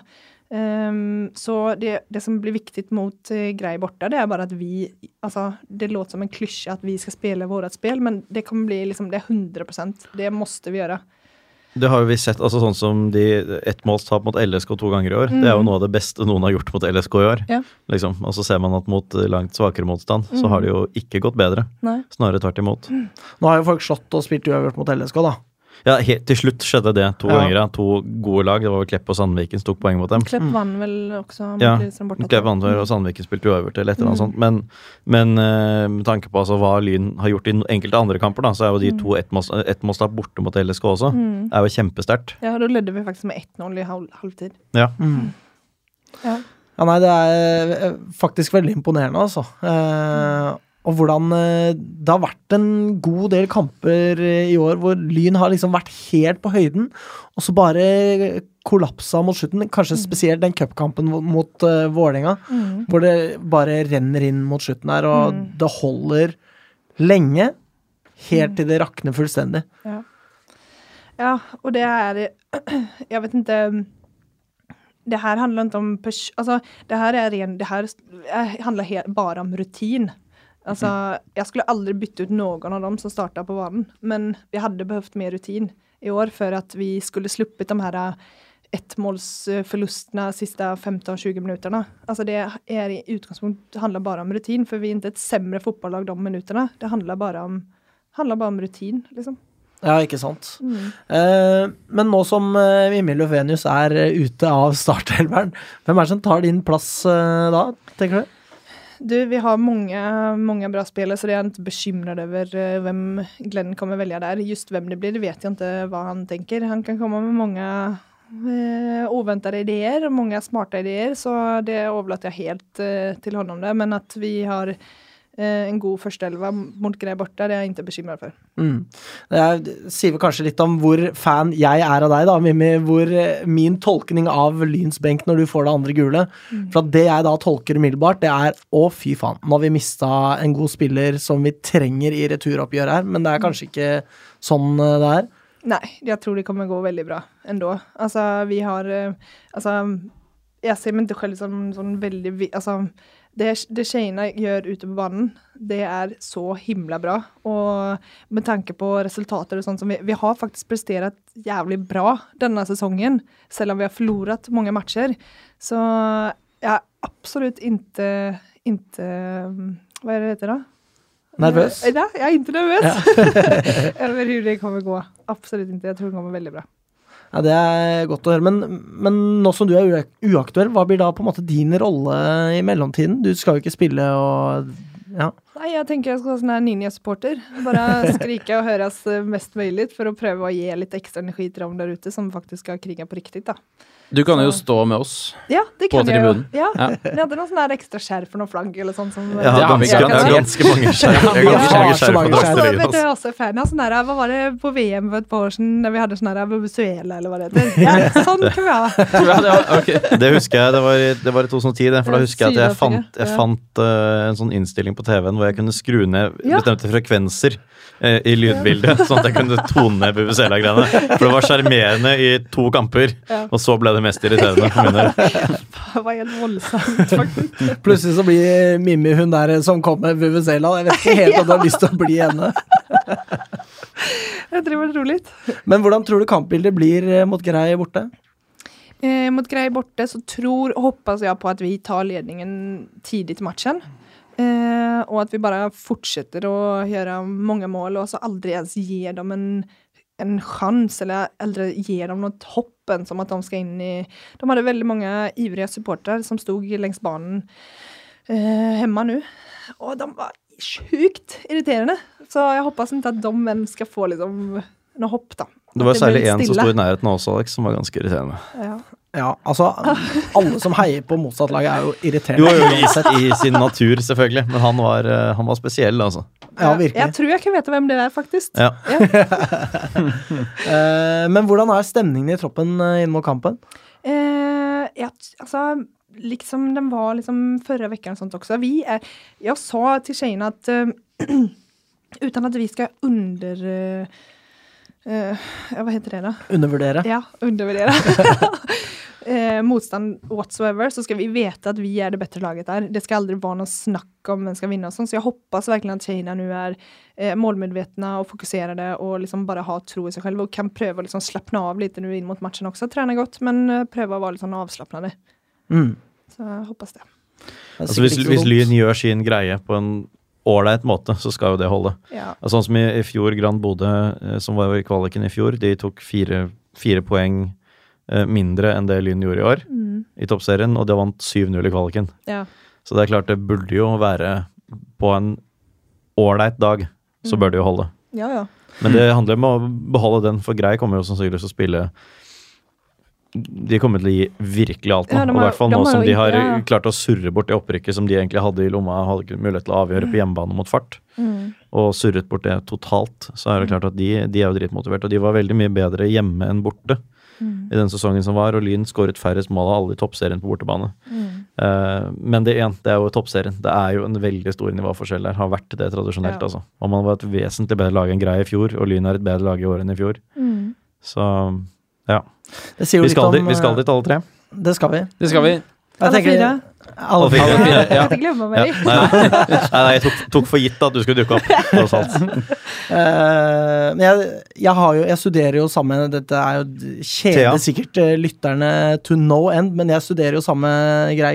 Um, så det, det som blir viktig mot uh, Grei borte, det er bare at vi altså, Det låter som en klisjé at vi skal spille vårt spill, men det kan bli liksom, det er 100% Det måtte vi gjøre. Det har jo vi sett, altså sånn som de ettmålstap mot LSK to ganger i år. Det er jo Mm. noe av det beste noen har gjort mot LSK i år. Ja. Liksom. Og så ser man at mot eh, langt svakere motstand, så Mm. har det jo ikke gått bedre. Nei. Snarere tvert imot. Nå har jo folk slått og spilt uavgjort mot LSK, da. Ja, helt, til slutt skjedde det to Ja. ganger. Ja. To gode lag. Det var vel Klepp og Sandviken som tok poeng mot dem. Klepp vant vel også mot Ja. Klepp vant vel, og Sandviken spilte uavgjort eller et eller annet Mm. sånt. Men, men uh, med tanke på altså, hva Lyn har gjort i enkelte andre kamper, da, så er jo de to ettmåls- ettmålstap borte mot LSK også. Mm. Det er jo kjempesterkt. Ja, da ledde vi faktisk med 1-0 i halv, halvtid. Ja. Ja. Ja, nei, det er eh, faktisk veldig imponerende, altså. Eh, og hvordan eh, Det har vært en god del kamper eh, i år hvor Lyn har liksom vært helt på høyden, og så bare kollapsa mot slutten. Kanskje spesielt den cupkampen mot- uh, Vålerenga, Mm. hvor det bare renner inn mot slutten her, og Mm. det holder lenge. Helt til det rakner fullstendig. Ja. ja, og det er Jeg vet ikke det her handler ikke om, pers- Altså, det her, er ren, det her handler he- om rutin. Alltså, jeg skulle aldri bytte ut noen av dem som starta på banen, men vi hadde behøvd mer rutin i år for at vi skulle sluppet de her eh, ettmålsförlusterna siste 15-20 minuterna. Alltså det är i utgångspunkt, handler handlar bara om rutin, for vi er ikke et sämre fotbollslag de minuterna. Det handler bare om, handlar bara om rutin, liksom. Ja, ikke sant. Mm. Eh, men nå som uh, Mimmi Løvenius er eh, ute av startelveren, hvem er det som tar din plass eh, da, tenker du? Du, vi har mange, mange bra spillere, så jeg er ikke bekymret over hvem Glenn kommer velge der. Just hvem det blir, det vet jeg ikke hva han tenker. Han kan komme med mange uventede ideer, idéer och många smarta idéer så det overlater jeg helt til till honom det. Men at vi har eh, en god førsteelva mot Grej Borte det jeg ikke bekymra for. Mm. Det er, sier vel kanskje litt om hvor fan jeg er av deg, da, Mimmi. Hvor eh, min tolkning av Lyns benk når du får det andre gule For at det jeg da tolker umiddelbart, det er å, fy faen, nå har vi mista en god spiller som vi trenger i returoppgjøret her, men det er kanskje ikke sånn eh, det er. Nei, jeg tror det kommer gå veldig bra enda. Altså, vi har, Altså, jeg ser meg ikke selv som sånn veldig alltså det, det Shana gjør ute på banen, det er så himla bra. Og med tanke på resultater og sånt som vi, vi har faktisk prestert jævlig bra denne sesongen, selv om vi har forlorat mange matcher. Så jeg er absolutt ikke inte, Hva er det heter da? Nervøs? Ja, jeg er ikke nervøs. Jeg Över hvordan det kommer gå. Absolutt ikke. Jeg tror det kommer veldig bra. Ja, Det er godt å høre. Men, men nå som du er uaktuell, hva blir da på en måte din rolle i mellomtiden? Du skal jo ikke spille og Ja. Nei, jeg tenker jeg skal være sånn ninja-supporter. Bare skrike og høres eh, mest möjligt for å prøve å gi litt ekstra energi til dem der ute som faktisk har kriga på riktig. Då. Du kan jo stå med oss. Ja, det På kan jag ju. tribunen. Ja, Ja. hadde noen sånne ekstra här extra noen flagg eller sånt som... ja, Det har vi ganske, mange skjerf. Ja, ganske mange skjerf skjerf. Jag är altså. också fan av sån här, vad var det på VM for et par år siden da vi hadde sånn här Venezuela eller hva det heter? Ja, sånn kan vi ha. Det. Det husker jeg, det var, i- det var i 2010, det, for da husker jeg at jeg fant, jeg fant uh, en sånn innstilling på TV-en hvor jeg kunne skru ned bestemte frekvenser uh, i lydbildet, sånn at jeg kunne tone ned BBCL-greiene. For det var sjarmerende i to kamper, og så ble det mest irriterende for min del. Det var helt voldsomt, faktisk. Plutselig så blir Mimmi hun der som kom med Vuvuzela. Jeg vet ikke helt om du har lyst til å bli henne. jeg tror det var roligt. Men hvordan tror du kampbildet blir eh, mot Grei borte? Eh, mot Grei borte så tror og håper jeg på at vi tar ledningen tidlig til matchen. Eh, og at vi bare fortsetter å gjøre mange mål og så aldri ens gir dem en en chans eller, eller ge dem något hoppen som att de ska in i... De hade väldigt många ivriga supportrar som stod längs banen eh, hemma nu. Och de var sjukt irriterende. Så jeg hoppas ikke at de menn skal få liksom noe hopp, da. Det var særlig én som sto i nærheten også, Alex, som var ganske irriterende. Ja. Ja, altså Alle som heier på motsatt lag, er jo irriterende. Jo, jo, i, i sin natur, selvfølgelig, men han var, eh, han var spesiell, altså. Ja, virkelig. Jeg tror jeg kan vite hvem det er, faktisk. Ja. Ja. men hvordan er stemningen i troppen eh, inn mot kampen? Eh, ja, altså liksom den var liksom förra veckan och sånt också. Vi är, jag sa till tjejerna att uh, utan att vi ska under... Uh, uh, vad heter det då? Undervurdere? Ja, undervärdera. eh, motstand whatsoever så skal vi vite at vi er det bedre laget der. Det skal aldri være noe snakk om hvem skal vinne og sånn, Så jeg hoppas virkelig at Kina nu er eh, og fokuserer det, og liksom bare har tro i seg selv og kan pröva liksom slappe av litt inn in mot matchen også. Trene godt, men prøve å være litt sånn avslappende. Mm. Så jeg hoppas det. Det Altså, hvis, hvis. Lyn gjør sin greie på en ålreit måte, så skal jo det holde. Ja. Altså, Sånn som i, i fjor, Grand Bodø, eh, som var i kvaliken i fjor, de tok fire, fire poeng eh, mindre enn det Lyn gjorde i år Mm. i toppserien, og det vant 7-0 i kvaliken. ja. Så det er klart, det burde jo være på en ålreit dag, så Mm. bør det jo holde. Ja, ja. Men det handler om å beholde den, for Grei kommer jo sannsynligvis til å spille De kommer til å gi virkelig alt nå. Ja, og i hvert fall nå som de har ja. klart å surre bort det opprykket som de egentlig hadde i lomma, hadde ikke mulighet til å avgjøre på hjemmebane mot fart, Mm. og surret bort det totalt, så er det klart at de, de er jo dritmotiverte. Og de var veldig mye bedre hjemme enn borte Mm. i den sesongen som var, og Lyn skåret færrest mål av alle i toppserien på bortebane. Mm. Eh, men det igjen, det er jo toppserien. Det er jo en veldig stor nivåforskjell der. Har vært det tradisjonelt, Ja. altså. Og man var et vesentlig bedre lag enn Grei i fjor, og Lyn er et bedre lag i år enn i fjor. Mm. Så ja. Det sier jo Vi litt skal, om dit, vi skal eh, dit alle tre. Det skal vi. Det skal vi. Jeg Alle fire. Alle fire. Alle fire, ja. Jeg glemmer meg. Ja. nei, nei, nei, jeg tok, tok for gitt at du skulle dukke opp, tross alt. Eh, jeg, jeg, har jo, jeg studerer jo sammen Dette er jo kjeder sikkert eh, lytterne to no end, men jeg studerer jo sammen med grei,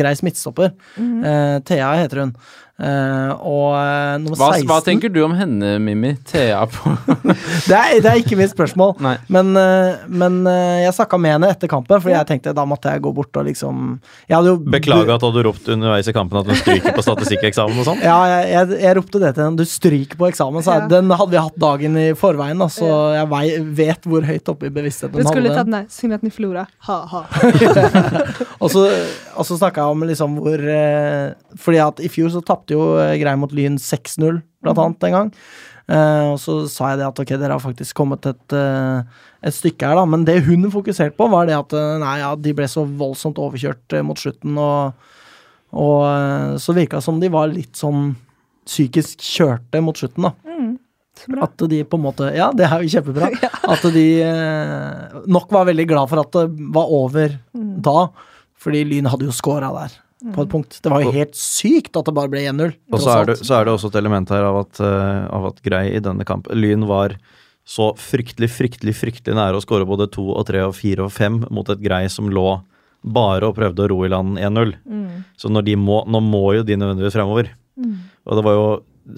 grei smittestopper. Mm -hmm. uh, Thea heter hun. Eh, og eh, nummer Hva, 16 hva tenker du om henne, Mimmi? Thea på det, er, det er ikke mitt spørsmål. Nei. Men, uh, men uh, jeg snakka med henne etter kampen, Fordi jeg tenkte da måtte jeg gå bort og liksom jeg jo Beklager at du hadde ropt underveis i kampen at hun stryker på statistikkeksamen og sånn. Ja, jeg, jeg, jeg ropte det til henne. Du stryker på eksamen. Så Ja. Den hadde vi hatt dagen i forveien, da, så jeg vei, vet hvor høyt oppe i bevisstheten Du skulle hadde tatt nei, den. Synd at ni förlorade. Ha, ha. Og så, og så snakka jeg om liksom hvor Fordi at i fjor så tapte jo eh, mot Lyn 6-0, blant annet, en gang. Uh, og så sa jeg det at ok, dere har faktisk kommet et, uh, et stykke her, da. Men det hun fokuserte på, var det at nei, ja, de ble så voldsomt overkjørt uh, mot slutten, og, og så virka det som de var litt sånn psykisk kjørte mot slutten, da. Mm. At de på en måte Ja, det er jo kjempebra. At de nok var veldig glad for at det var over Mm. da. Fordi Lyn hadde jo scora der, på et punkt. Det var jo helt sykt at det bare ble 1-0. Og så er, det, så er det også et element her av at, eh, av at Grei i denne kampen Lyn var så fryktelig, fryktelig fryktelig nære å skåre både to og tre og fire og fem mot et Grei som lå bare og prøvde å ro i land 1-0. Mm. Så når de må, nå må jo de nødvendigvis fremover. Mm. Og det var jo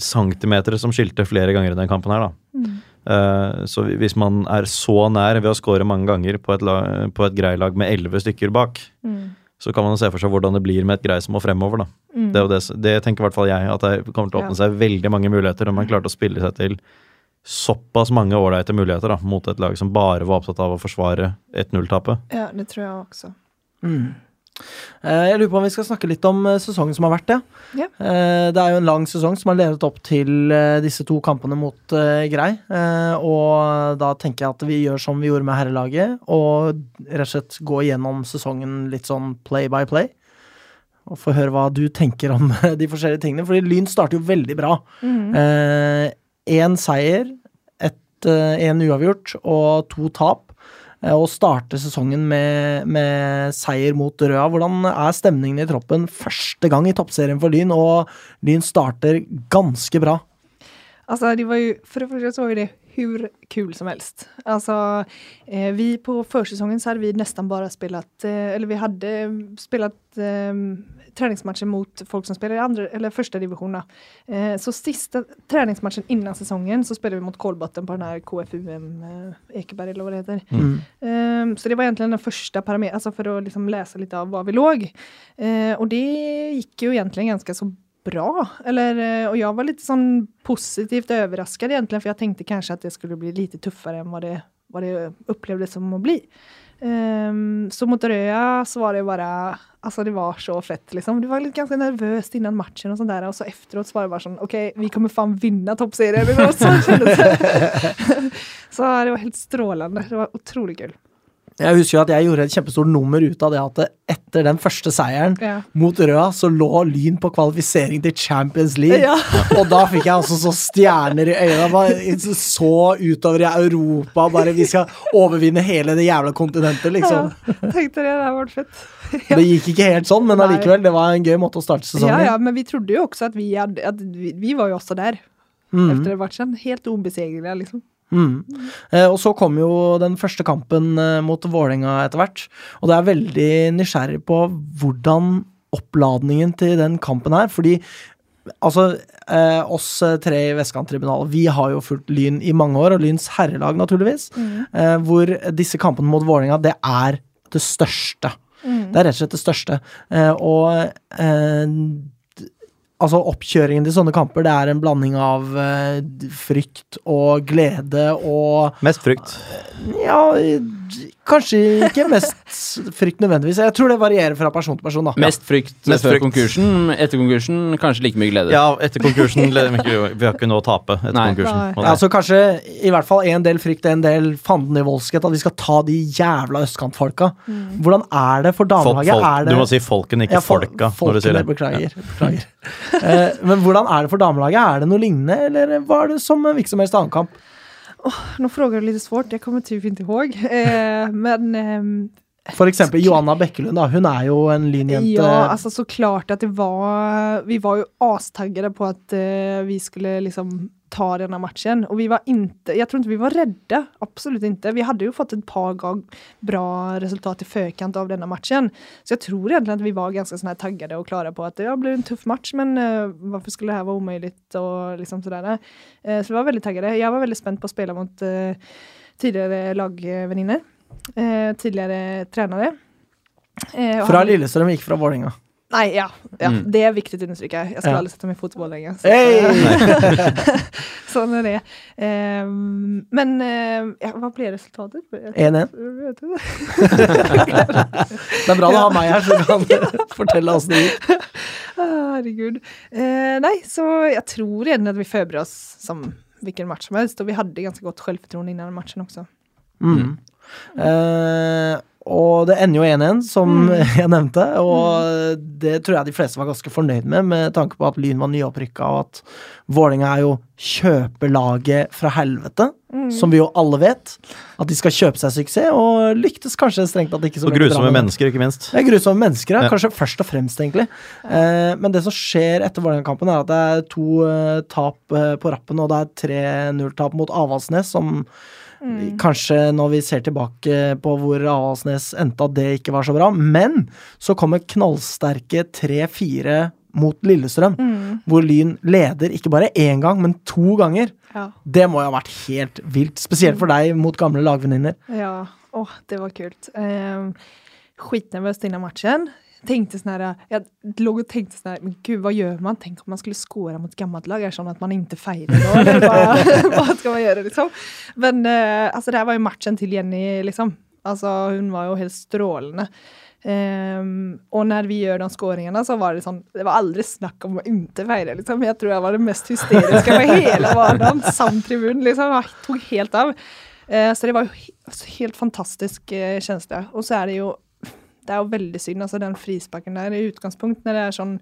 centimeter som skilte flere ganger i den kampen her, da. Mm. Uh, så hvis man er så nær ved å score mange ganger på et, lag, på et Grei-lag med elleve stykker bak, Mm. Så kan man jo se for seg hvordan det blir med et Grei som må fremover, da. Mm. Det, er jo det, det tenker i hvert fall jeg, at det kommer til å åpne Ja. seg veldig mange muligheter om man klarte å spille seg til såpass mange ålreite muligheter da, mot et lag som bare var opptatt av å forsvare 1-0-tapet. Ja, det tror jeg også. Mm. Eh, Jeg lurer på om vi skal snakke litt om eh, sesongen som har vært, ja. Eh, Det er jo en lang sesong som har ledet opp til disse to kampene mot Grei. Og da tenker jeg at vi gjør som vi gjorde med herrelaget, og rett og slett gå gjennom sesongen litt sånn play by play. Og få høre hva du tenker om de forskjellige tingene. Fordi Lyn starter jo veldig bra. Mm. Seier, én uavgjort og to tap. Eh, Og starte sesongen med, med seier mot Røa. Hvordan er stemningen i troppen første gang i toppserien for Lyn? Og Lyn starter ganske bra. Altså, det var jo, for det første så var det hur kul som helst. Alltså eh, vi på försäsongen så hade vi nästan bara spelat, eh, eller vi hade spelat eh, träningsmatcher mot folk som spiller i andre, eller första division. Eh, så siste treningsmatchen innan sesongen så spiller vi mot Kolbotten på den her KFUM eh, Ekeberg eller hva det heter. Mm. Eh, så det var egentlig den første parameteren, altså for å liksom lese litt av var vi låg. Eh, og det gikk jo egentlig ganske så bra. Eller, og jeg var litt sånn positivt overrasket, egentlig, for jeg tenkte kanskje at det skulle bli litt tøffere enn hva det, vad det opplevdes som å bli. Ehm, så mot Røya så var det bare alltså det var så fett liksom. Du var litt ganske nervøs innan matchen och sånt där. Och så efteråt så var det bara sånn OK, vi kommer fan vinna toppserien. Var så det. var helt strålende. Det var utrolig kul. Jeg husker jo at jeg gjorde et kjempestort nummer ut av det at etter den første seieren Ja. mot Røa, så lå Lyn på kvalifisering til Champions League. Ja. Og da fikk jeg også så stjerner i øynene. Bare så utover i Europa. Bare vi skal overvinne hele det jævla kontinentet, liksom. Ja, tenkte det, det var fett. fett. Det gikk ikke helt sånn, men allikevel, det var en gøy måte å starte Ja, sesongen. ja, men vi trodde jo også at vi, hadde, at vi, vi var jo også der. Mm. efter matchen. Helt obesegliga liksom. Mm. Eh, og så kom jo den første kampen eh, mot Vålerenga etter hvert. Og det er veldig nysgjerrig på hvordan oppladningen til den kampen er. Fordi altså, eh, oss tre i Vestkanttribunalet, vi har jo fulgt Lyn i mange år, og Lyns herrelag, naturligvis. Eh, hvor disse kampene mot Vålerenga, det er det største. Det er rett og slett det største. Eh, og eh, altså oppkjøringen til sånne kamper, det er en blanding av uh, frykt og glede og Mest frykt. Ja, kanskje ikke mest frykt nødvendigvis. Jeg tror det varierer fra person til person, da. Mest frykt Mest før frykt. konkursen. Etter konkursen kanskje like mye glede. Ja, etter konkursen leder vi ikke- Vi har ikke noe å tape etter Nei. konkursen. Nei. Ja, så kanskje i hvert fall en del frykt, en del fanden i voldskhet. At vi skal ta de jævla østkantfolka. Hvordan er det for folk, damelaget? folk, er det, du må si folken, ikke Ja, fol- folka. når du sier det. Beklager. beklager. Eh, men hvordan er det for damelaget? Er det noe lignende, eller var det som en hvilken som helst annen kamp? Nu frågar du lite svårt, jag kommer typ inte ihåg. Eh, men ehm, For eksempel Johanna Bekkelund, da. Hun er jo en lynjente. ja, altså så klart at det var, vi var jo astaggere på at uh, vi skulle liksom ta denne matchen. Og vi var ikke Jeg tror ikke vi var redde. Absolutt ikke. Vi hadde jo fått et par ganger bra resultat i förkant av denne matchen. Så jeg tror egentlig at vi var ganske sånn her taggade Og klare på at det ble en tuff match, men uh, hvorfor skulle det her være umulig? Og liksom sådär. Uh, så vi var veldig taggede. Jeg var veldig spent på å spille mot Tidligere tidigare lagväninnor, eh, tidligere trenere. Eh, Fra han- Lillestrøm gikk fra Vålerenga. Nei, ja, ja Mm. det er viktig å understreke. Jeg skal Ja. sette meg mig i fotboll längre. Så, Hey! Sånn er det. Eh, men eh, ja, hva blev resultatet? 1-1. Jag vet inte. Det er bra du har meg her, så du kan fortelle åssen det gikk. Ah, Herregud. Eh, nej, så jeg tror igjen at vi forbereder oss som hvilken match som helst Og vi hadde ganske godt självförtroende innan matchen også. Mm. Eh, og det ender jo 1-1, som Mm. jeg nevnte. Og det tror jeg de fleste var ganske fornøyd med, med tanke på at Lyn var nyopprykka, og at Vålerenga er jo kjøpelaget fra helvete, Mm. som vi jo alle vet. At de skal kjøpe seg suksess, og lyktes kanskje strengt tatt ikke så Og grusomme mennesker, ikke minst. Det er grusomme mennesker, ja. Ja. kanskje først og fremst, egentlig. Eh, men det som skjer etter Vålerenga-kampen, er at det er to eh, tap eh, på rappen, og det er 3-0-tap mot Avaldsnes, som Mm. kanskje når vi ser tilbake på hvor Avaldsnes endte, at det ikke var så bra. Men så kommer knallsterke 3-4 mot Lillestrøm, Mm. hvor Lyn leder ikke bare én gang, men to ganger. Ja, Det må jo ha vært helt vilt, spesielt for deg mot gamle lagvenninner. ja. Åh, det var kult. Eh, skitnervøs innan matchen. Tänkte sånn her, jeg lå og tenkte sånn her, men gud hva gjør man? Tenk om man skulle skåre mot gammelt lag, Er det sånn at man ikke feirer nå? Eller hva skal ska man gjøre, liksom? Men uh, altså, det her var jo matchen til Jenny liksom. Altså, hun var jo helt strålende. Um, og når vi gjør de skåringene, så var det sånn det var aldri snakk om å ikke feire, liksom. Jeg tror jeg var det mest hysteriske på hele hverdagen. Samt tribun liksom. Jeg tok helt av. Uh, så det var jo altså, helt fantastisk uh, kjensle. Og så er det ju, det er jo veldig synd, altså, den frisparken der i utgangspunktet, når det er sånn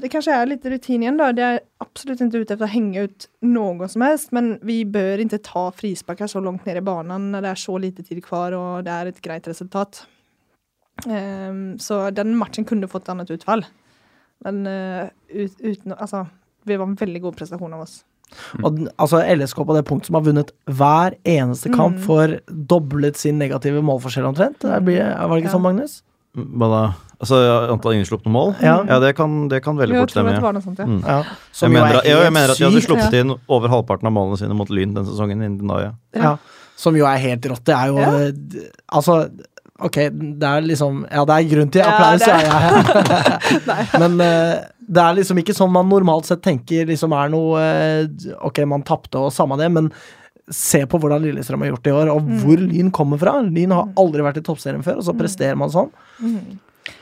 det kanskje er litt rutin igjen, da. Det er absolutt ikke ute etter å henge ut noe som helst, men vi bør ikke ta frisparkar så langt ned i banen når det er så lite tid kvar og det er et greit resultat. Um, så den matchen kunne fått et annet utfall. Men uh, ut, uten, Altså, det var en veldig god prestasjon av oss. Og altså LSK på det punktet som har vunnet hver eneste kamp, Mm. får doblet sin negative målforskjell omtrent. Det blir, var det ikke Ja. sånn, Magnus? Hva da? Altså antall innslupne mål? Ja. det, kan, det kan veldig Jeg fort tror stemme. det Ja. sånt, ja. Mm. Ja, Jeg mener, er at- jeg mener at de hadde sluppet inn over halvparten av målene sine mot Lyn den sesongen. ja. Ja, som jo er helt rått. Det er jo Ja. Altså, ok, det er liksom Ja, det er grunn til applaus, det- ja, ja, jeg. Men eh, det er liksom ikke sånn man normalt sett tenker liksom er noe eh, Ok, man tapte og samme det, men se på hvordan Lillestrøm har gjort det i år, og Mm. hvor Lyn kommer fra. Lyn har aldri vært i toppserien før, og så presterer man sånn.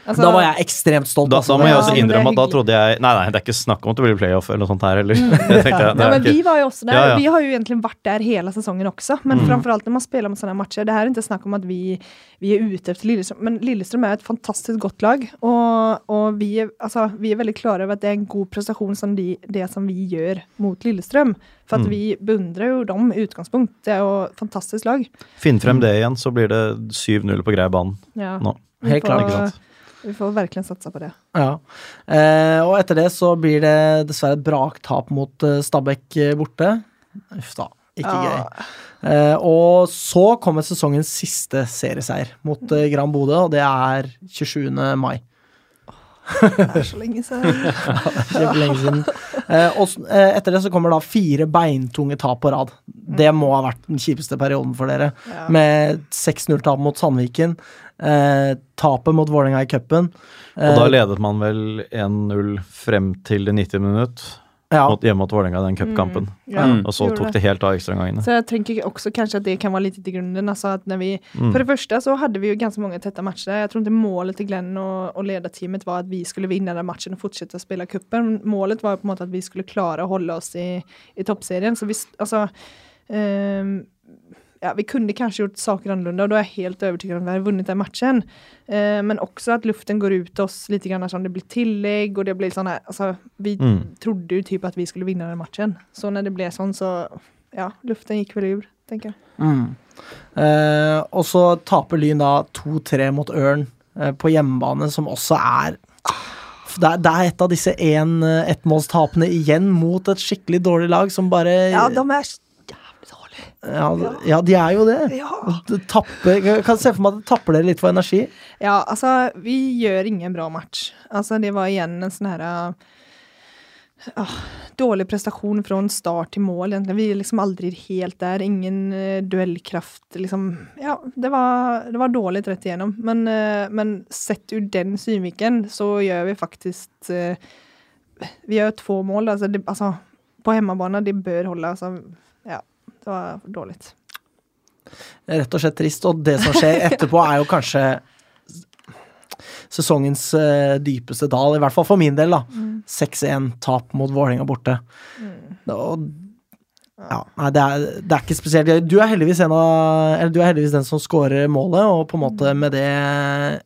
Altså, Da var jeg ekstremt stolt. Da, da må jeg også innrømme at da trodde jeg Nei, nei, det er ikke snakk om at det blir playoff eller noe sånt her heller. Det Ja, men ikke, vi var jo også der. Ja, ja. Vi har jo egentlig vært der hele sesongen også. Men Mm. framförallt når man spiller med sånne matcher. Det her er ikke snakk om at vi, vi er ute etter Lillestrøm, Men Lillestrøm er et fantastisk godt lag. Og, og vi, er, altså, vi er, veldig klare over at det er en god prestasjon som de, det som vi gjør mot Lillestrøm. For at Mm. vi beundrer jo dem i utgangspunkt. Det er jo et fantastisk lag. Finn frem det igjen, så blir det 7-0 på grei banen Ja. nå. Helt klart, ikke sant? Vi får virkelig satsa på det. Ja. Eh, og etter det så blir det dessverre et braktap mot eh, Stabæk eh, borte. Uff da, ikke Ja. gøy. Eh, og så kommer sesongens siste serieseier mot eh, Gran Bodø, og det er 27. mai. Det er så lenge sedan. Kjempelenge siden. Eh, og eh, etter det så kommer da fire beintunge tap på rad. Det må ha vært den kjipeste perioden for dere. Ja. Med 6-0-tap mot Sandviken, eh, tapet mot Vålerenga i cupen. Og da Eh, ledet man vel 1-0 frem til det 90 minutt ja, mot, hjemme mot Vålerenga, den cupkampen. Ja, Mm. Og så tok det. det helt av ekstraomgangene. Så jeg tenker også kanskje at det kan være litt i grunnen. Altså at när vi, Mm. For det første så hadde vi jo ganske mange tette matcher. Jeg tror ikke målet til Glenn og, og lederteamet var at vi skulle vinne den matchen og fortsette å spille kuppen. Målet var på en måte at vi skulle klare å holde oss i, i toppserien. Så vi, altså alltså, ehm, ja, vi kunde kanske gjort saker annorlunda och då är jag helt övertygad om att vi hade vunnit den matchen. Eh, men också att luften går ut oss lite grann som det blir tillägg och det blir sådana, alltså vi Mm. trodde ju typ att vi skulle vinna den matchen. Så när det blev sånn så, ja, luften gikk vel ur, tenker jeg. Mm. Eh, og så taper Lyn da 2-3 mot Ørn eh, på hjemmebane, som også er det er, det er et av disse en, eh, ettmålstapene igjen mot et skikkelig dårlig lag som bare Ja, de er jævlig ja, ja, de er jo det. Ja. Det tapper, jeg kan se for meg at det tapper dere litt for energi. ja, altså, vi gjør ingen bra match. Altså, det var igjen en sånn her ah, Dårlig prestasjon fra start til mål, egentlig. Vi er liksom aldri helt der. Ingen uh, duellkraft, liksom. Ja, det var, det var dårlig rett igjennom. Men, uh, men sett ur den synviken så gjør vi faktisk uh, Vi gjør to mål. Altså, det, altså, på hjemmebane, de bør holde. Altså, ja, det var dårlig. Rett og slett trist. Og det som skjer etterpå, er jo kanskje sesongens eh, dypeste dal, i hvert fall for min del, da. 6-1-tap mot Vålerenga borte. Og ja, nei, det er, det er ikke spesielt gøy. Du er heldigvis en av Eller du er heldigvis den som scorer målet, og på en måte med det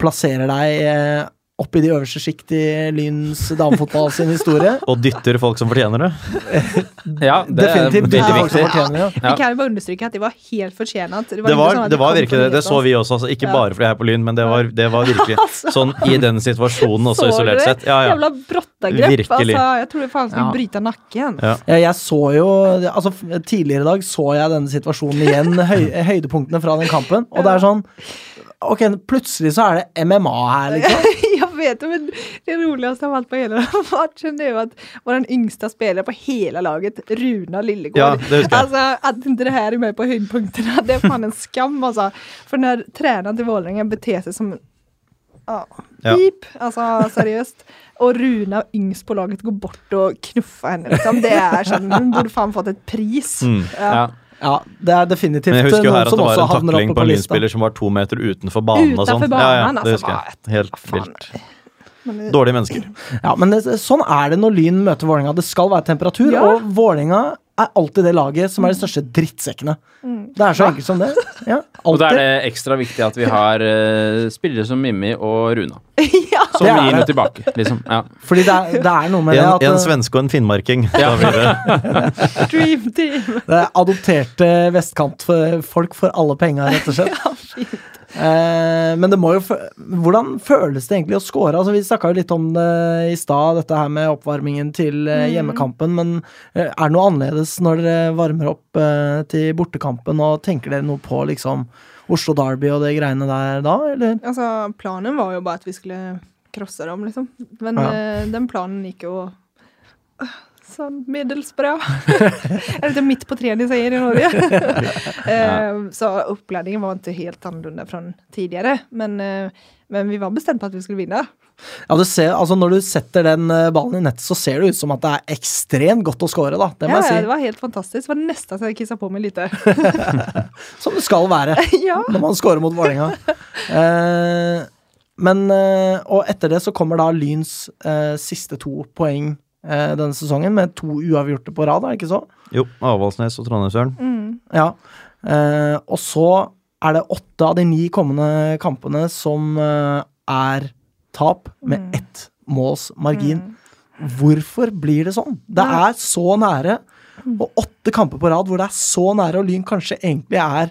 plasserer deg eh, opp i de øverste sjikt i Lyns damefotball sin historie. Og dytter folk som fortjener det. Ja, det Definitivt. er veldig viktig. Ja. Ja. Vi kan jo bare understryke at de var helt fortjent. Det Det var, sånn det var de virkelig det. Det så vi også. Altså, ikke Ja. bare fordi jeg er på Lyn, men det var, det var virkelig Altså. sånn i den situasjonen også, Så isolert sett. Ja, ja. Jævla brottagrep. Virkelig. Altså, jeg tror jeg faen skulle Ja. bryte nakken. Ja. Ja, jeg så jo Altså, tidligere i dag så jeg denne situasjonen igjen, høy, høydepunktene fra den kampen, og det er sånn Ok, plutselig så er det MMA her, liksom. Vet, men det roligste av alt på hele matchen det er at vår yngste spiller på hele laget, Runa Lillegård Ja. Alltså, att inte det här är med på höjdpunkterna, det är fan en skam alltså. För när tränaren till Vålerenga beter sig som ja, pip, Altså, seriøst. Og Runa yngst på laget går bort og knuffer henne liksom. Det er sånn, hun borde fan fått et pris. Mm. Ja. Ja, det er definitivt noen som også havner oppe på Men jeg husker jo her at det var en takling på en på lynspiller som var to meter utenfor banen og sånn. Ja, ja, det altså, husker jeg. Helt vilt. Dårlige mennesker. Ja, men det, sånn er det når Lyn møter Vålerenga. Det skal være temperatur, Ja. og Vålerenga er alltid det laget som er de største drittsekkene. Det er så enkelt som det. Ja, Og da er det ekstra viktig at vi har uh, spillere som Mimmi og Runa. ja. Som Det gir noe tilbake, liksom. Ja. Fordi det er, det er noe med det En, at en eh, svenske og en finnmarking. Ja. Det. Dream team. det er adopterte vestkantfolk for alle penga, rett og slett. Eh, men det må jo Hvordan føles det egentlig å score? Altså, vi snakka jo litt om det i stad, dette her med oppvarmingen til eh, hjemmekampen. Men eh, er det noe annerledes når dere varmer opp eh, til bortekampen, og tenker dere noe på liksom Oslo Derby og de greiene der da, eller? Altså, planen var jo bare at vi skulle krosse dem, liksom. Men Ja. eh, den planen gikk jo sånn middels bra. Eller midt på treet de sier i Norge? uh, Så opplæringen var ikke helt annerledes fra tidligere. Men, uh, men vi var bestemt på at vi skulle vinne. Ja, du ser, altså Når du setter den eh, ballen i nettet, så ser det ut som at det er ekstremt godt å score, da. Det må Ja, jeg det var helt fantastisk. Det var nesten så jeg kissa på meg lite. Som det skal være ja. når man scorer mot Vålerenga. Uh, men Og etter det så kommer da Lyns eh, siste to poeng eh, denne sesongen, med to uavgjorte på rad, er det ikke så? Jo, Avaldsnes og Trondheimsjøren Mm. Ja. Eh, og så er det åtte av de ni kommende kampene som eh, er tap med Mm. ett måls margin. Hvorfor blir det sånn? Det er så nære, og åtte kamper på rad hvor det er så nære, og Lyn kanskje egentlig er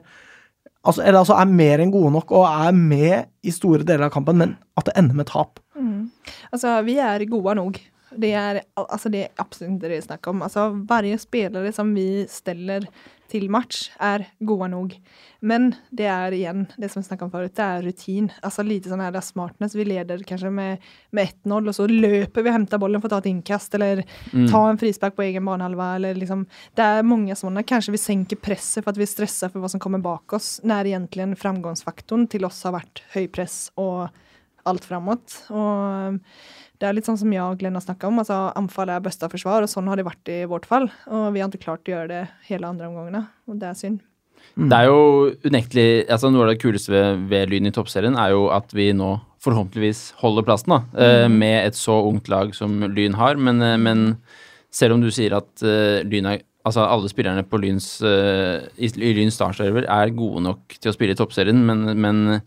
altså, Eller altså er mer enn gode nok og er med i store deler av kampen, men at det ender med tap. Mm. Altså, vi er gode nog. Det är, alltså, det är absolut inte det snack om. Alltså, varje spelare som vi ställer till match är goda nog. Men det är igen, det som vi snackade om förut, det är rutin. Alltså lite sån här er smartness. Vi leder kanske med, med 1-0 och så löper vi och hämtar bollen för att ta ett inkast eller ta en frispark på egen banhalva. Eller liksom, det är många sådana. Kanske vi sänker pressen för att vi stressar för vad som kommer bak oss. När egentligen framgångsfaktorn till oss har varit hög press och alt framåt. Og det er litt sånn som jeg og Glenn har snakka om. altså Anfall er beste forsvar, og sånn har det vært i vårt fall. Og vi har ikke klart å gjøre det hele andre omgangene, og det er synd. Det er jo unektelig altså Noe av det kuleste ved, ved Lyn i toppserien er jo at vi nå forhåpentligvis holder plassen, da. eh, Med et så ungt lag som Lyn har. Men, eh, men selv om du sier at eh, Lyn er Altså alle spillerne på Lyns uh, i, i Lyns startserver er gode nok til å spille i toppserien, men, men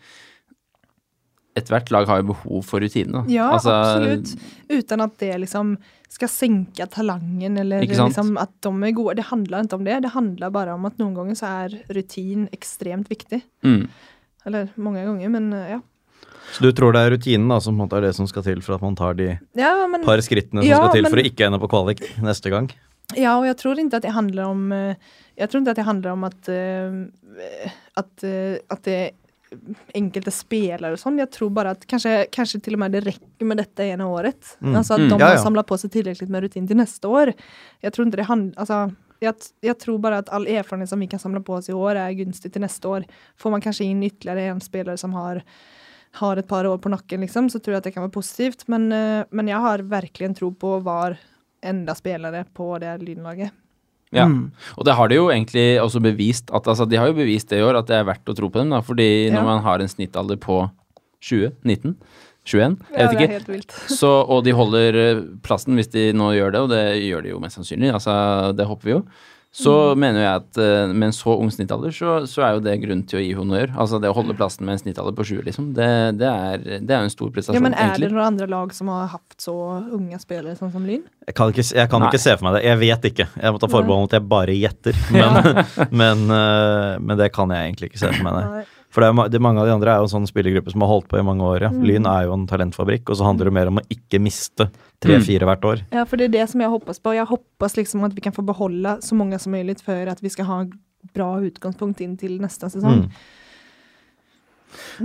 ethvert lag har jo behov for rutine. Ja, Altså, absolutt. Uten at det liksom skal senke talangen, eller liksom at de er gode. Det handler ikke om det. Det handler bare om at noen ganger så er rutin ekstremt viktig. Mm. Eller mange ganger, men uh, ja. Så du tror det er rutinen da, som er det som skal til for at man tar de Ja, men par skrittene som Ja, skal til men- for å ikke ende på kvalik neste gang? Ja, og jeg tror ikke at det handler om eh, Jeg tror ikke at det handler om at eh, at, eh, at det enkelte spelare och sånt. Jag tror bara att kanske, kanske till och med det räcker med detta ena året. Mm. Alltså att Mm. de Ja, har ja. samlat på sig tillräckligt med rutin till nästa år. Jag tror inte det handlar, alltså jag, jag tror bara att all erfarenhet som vi kan samla på oss i år är gunstig till nästa år. Får man kanske in ytterligare en spelare som har har ett par år på nacken liksom, så tror jag att det kan vara positivt. Men, eh, men jag har verkligen tro på var enda spelare på det lynlaget. Ja. Mm. Og det har de jo egentlig også bevist at altså, De har jo bevist det i år at det er verdt å tro på dem. da, Fordi når man har en snittalder på 20, 19, 21, jeg Ja, vet er ikke. helt vilt. Så, og de holder eh, plassen hvis de nå gjør det, og det gjør de jo mest sannsynlig. altså Det håper vi jo. Så mener jeg at uh, med en så ung snittalder, så, så er jo det grunn til å gi honnør. Altså det å holde plassen med en snittalder på 20, liksom, det, det, er, det er en stor prestasjon, Ja, men er egentlig. det noen andre lag som har hatt så unge spillere sånn som Lyn? Jeg kan, ikke, jeg kan ikke se for meg det. Jeg vet ikke. Jeg må ta forbehold om at jeg bare gjetter. Men, men, uh, men det kan jeg egentlig ikke se for meg, nei. For det er, det, mange av de andre er jo en sånn spillergruppe som har holdt på i mange år. Ja. Mm. Lyn er jo en talentfabrikk, og så handler det mer om å ikke miste tre-fire hvert år. Ja, for det er det som jeg håper på. Jeg håper liksom at vi kan få beholde så mange som mulig for at vi skal ha bra utgangspunkt inn til neste sesong. Mm.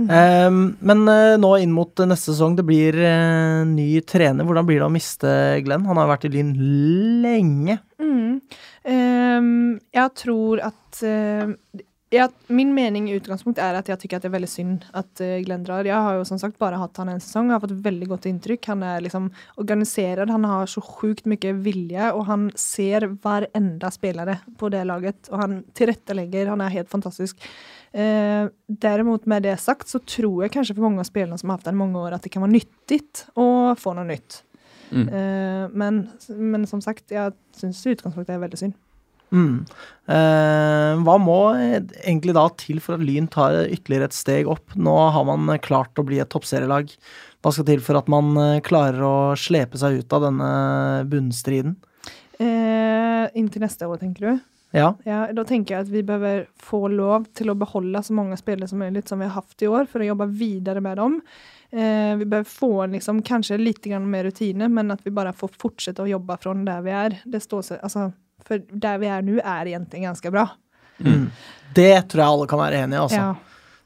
Ehm, men uh, nå inn mot neste sesong, det blir uh, ny trener. Hvordan blir det å miste Glenn? Han har vært i Lyn lenge. Mm. Um, jeg tror at eh, ja, Min mening i utgangspunkt er at jeg syns det er veldig synd at eh, Glenn drar. Jeg har jo som sagt bare hatt han en sesong og har fått veldig godt inntrykk. Han er liksom organisert, han har så sjukt mye vilje, og han ser hver enda spillere på det laget. Og han tilrettelegger, han er helt fantastisk. Eh, derimot, med det sagt så tror jeg kanskje for mange av spillerne som har hatt den mange år, at det kan være nyttig å få noe nytt. Mm. Eh, men, men som sagt, jeg syns utgangspunktet er veldig synd. Mm. Eh, hva må egentlig da til for at Lyn tar ytterligere et steg opp? Nå har man klart å bli et toppserielag. Hva skal til for at man eh, klarer å slepe seg ut av denne bunnstriden? Eh, inntil neste år, tenker du? Ja. Ja, da tenker jeg at vi behøver få lov til å beholde så mange spillere som mulig som vi har hatt i år, for å jobbe videre med dem. Eh, vi behøver få liksom, kanskje litt mer rutine, men at vi bare får fortsette å jobbe fra der vi er. Det står seg, altså, for der vi er nå, er egentlig ganske bra. Det tror jeg alle kan være enig i. Altså. Ja.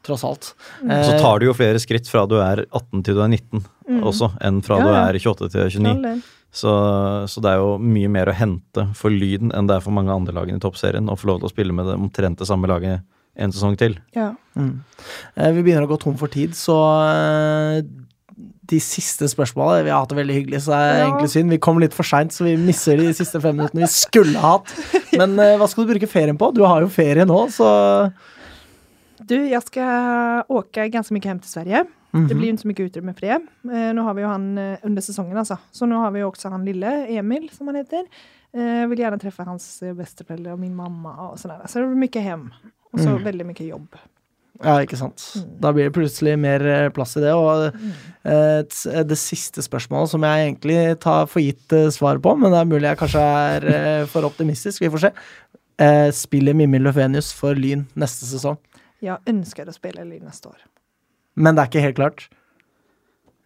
tross alt. Så tar du jo flere skritt fra du er 18 til du er 19 Mm. også, enn fra Ja, du er 28 til 29. All in. Så, så det er jo mye mer å hente for Lyden enn det er for mange andre lagene i toppserien å få lov til å spille med det omtrent det samme laget en sesong til. Ja. Mm. Vi begynner å gå tom for tid, så eh, de siste spørsmålene Vi har hatt det veldig hyggelig, så det er Ja. egentlig synd. Vi kom litt for seint, så vi misser de siste fem minuttene vi skulle hatt. Men uh, hva skal du bruke ferien på? Du har jo ferie nå, så Du, jeg skal åke ganske mye hjem til Sverige. Mhm. Det blir jo ikke så mye utrymme för det. Uh, nå har vi jo han uh, under sesongen, altså. Så nå har vi jo også han lille, Emil som han heter. Jeg vil gjerne treffe hans besteforeldre og min mamma og sånn. Så det blir mye hjem. Og så Mm. veldig mye jobb. Ja, ikke sant. Da blir det plutselig mer eh, plass i det. Og eh, et, det siste spørsmålet, som jeg egentlig tar for gitt eh, svar på, men det er mulig jeg kanskje er eh, for optimistisk, vi får se. Eh, Spiller Mimmi Løfvenius for Lyn neste sesong? Ja, ønsker å spille Lyn neste år. Men det er ikke helt klart.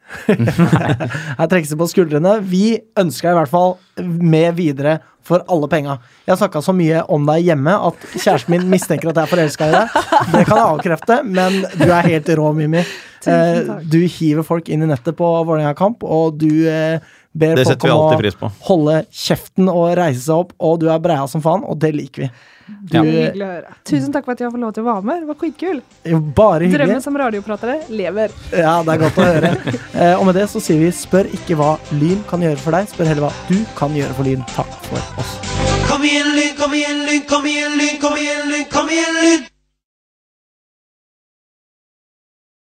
Her trekkes det på skuldrene. Vi ønsker deg i hvert fall med videre for alle penga. Jeg har snakka så mye om deg hjemme at kjæresten min mistenker at jeg er forelska i deg. Det kan jeg avkrefte, men du er helt rå, Mimmi. Tusen Eh. Du hiver folk inn i nettet på Vålerenga-kamp, og du eh, ber folk om å holde kjeften og reise seg opp, og du er breia som faen, og det liker vi. Du. Tusen takk for at jeg får lov til å være med. Det var skitkul. Bare hyggelig. Drømmen som radiopratere lever. Ja, det er godt å høre. Eh, og med det så sier vi spør ikke hva Lyn kan gjøre for deg, spør heller hva du kan gjøre for Lyn. Takk for oss. Kom igjen, Lyn, kom igjen, Lyn, kom igjen, Lyn, kom igjen, Lyn, kom igjen, Lyn!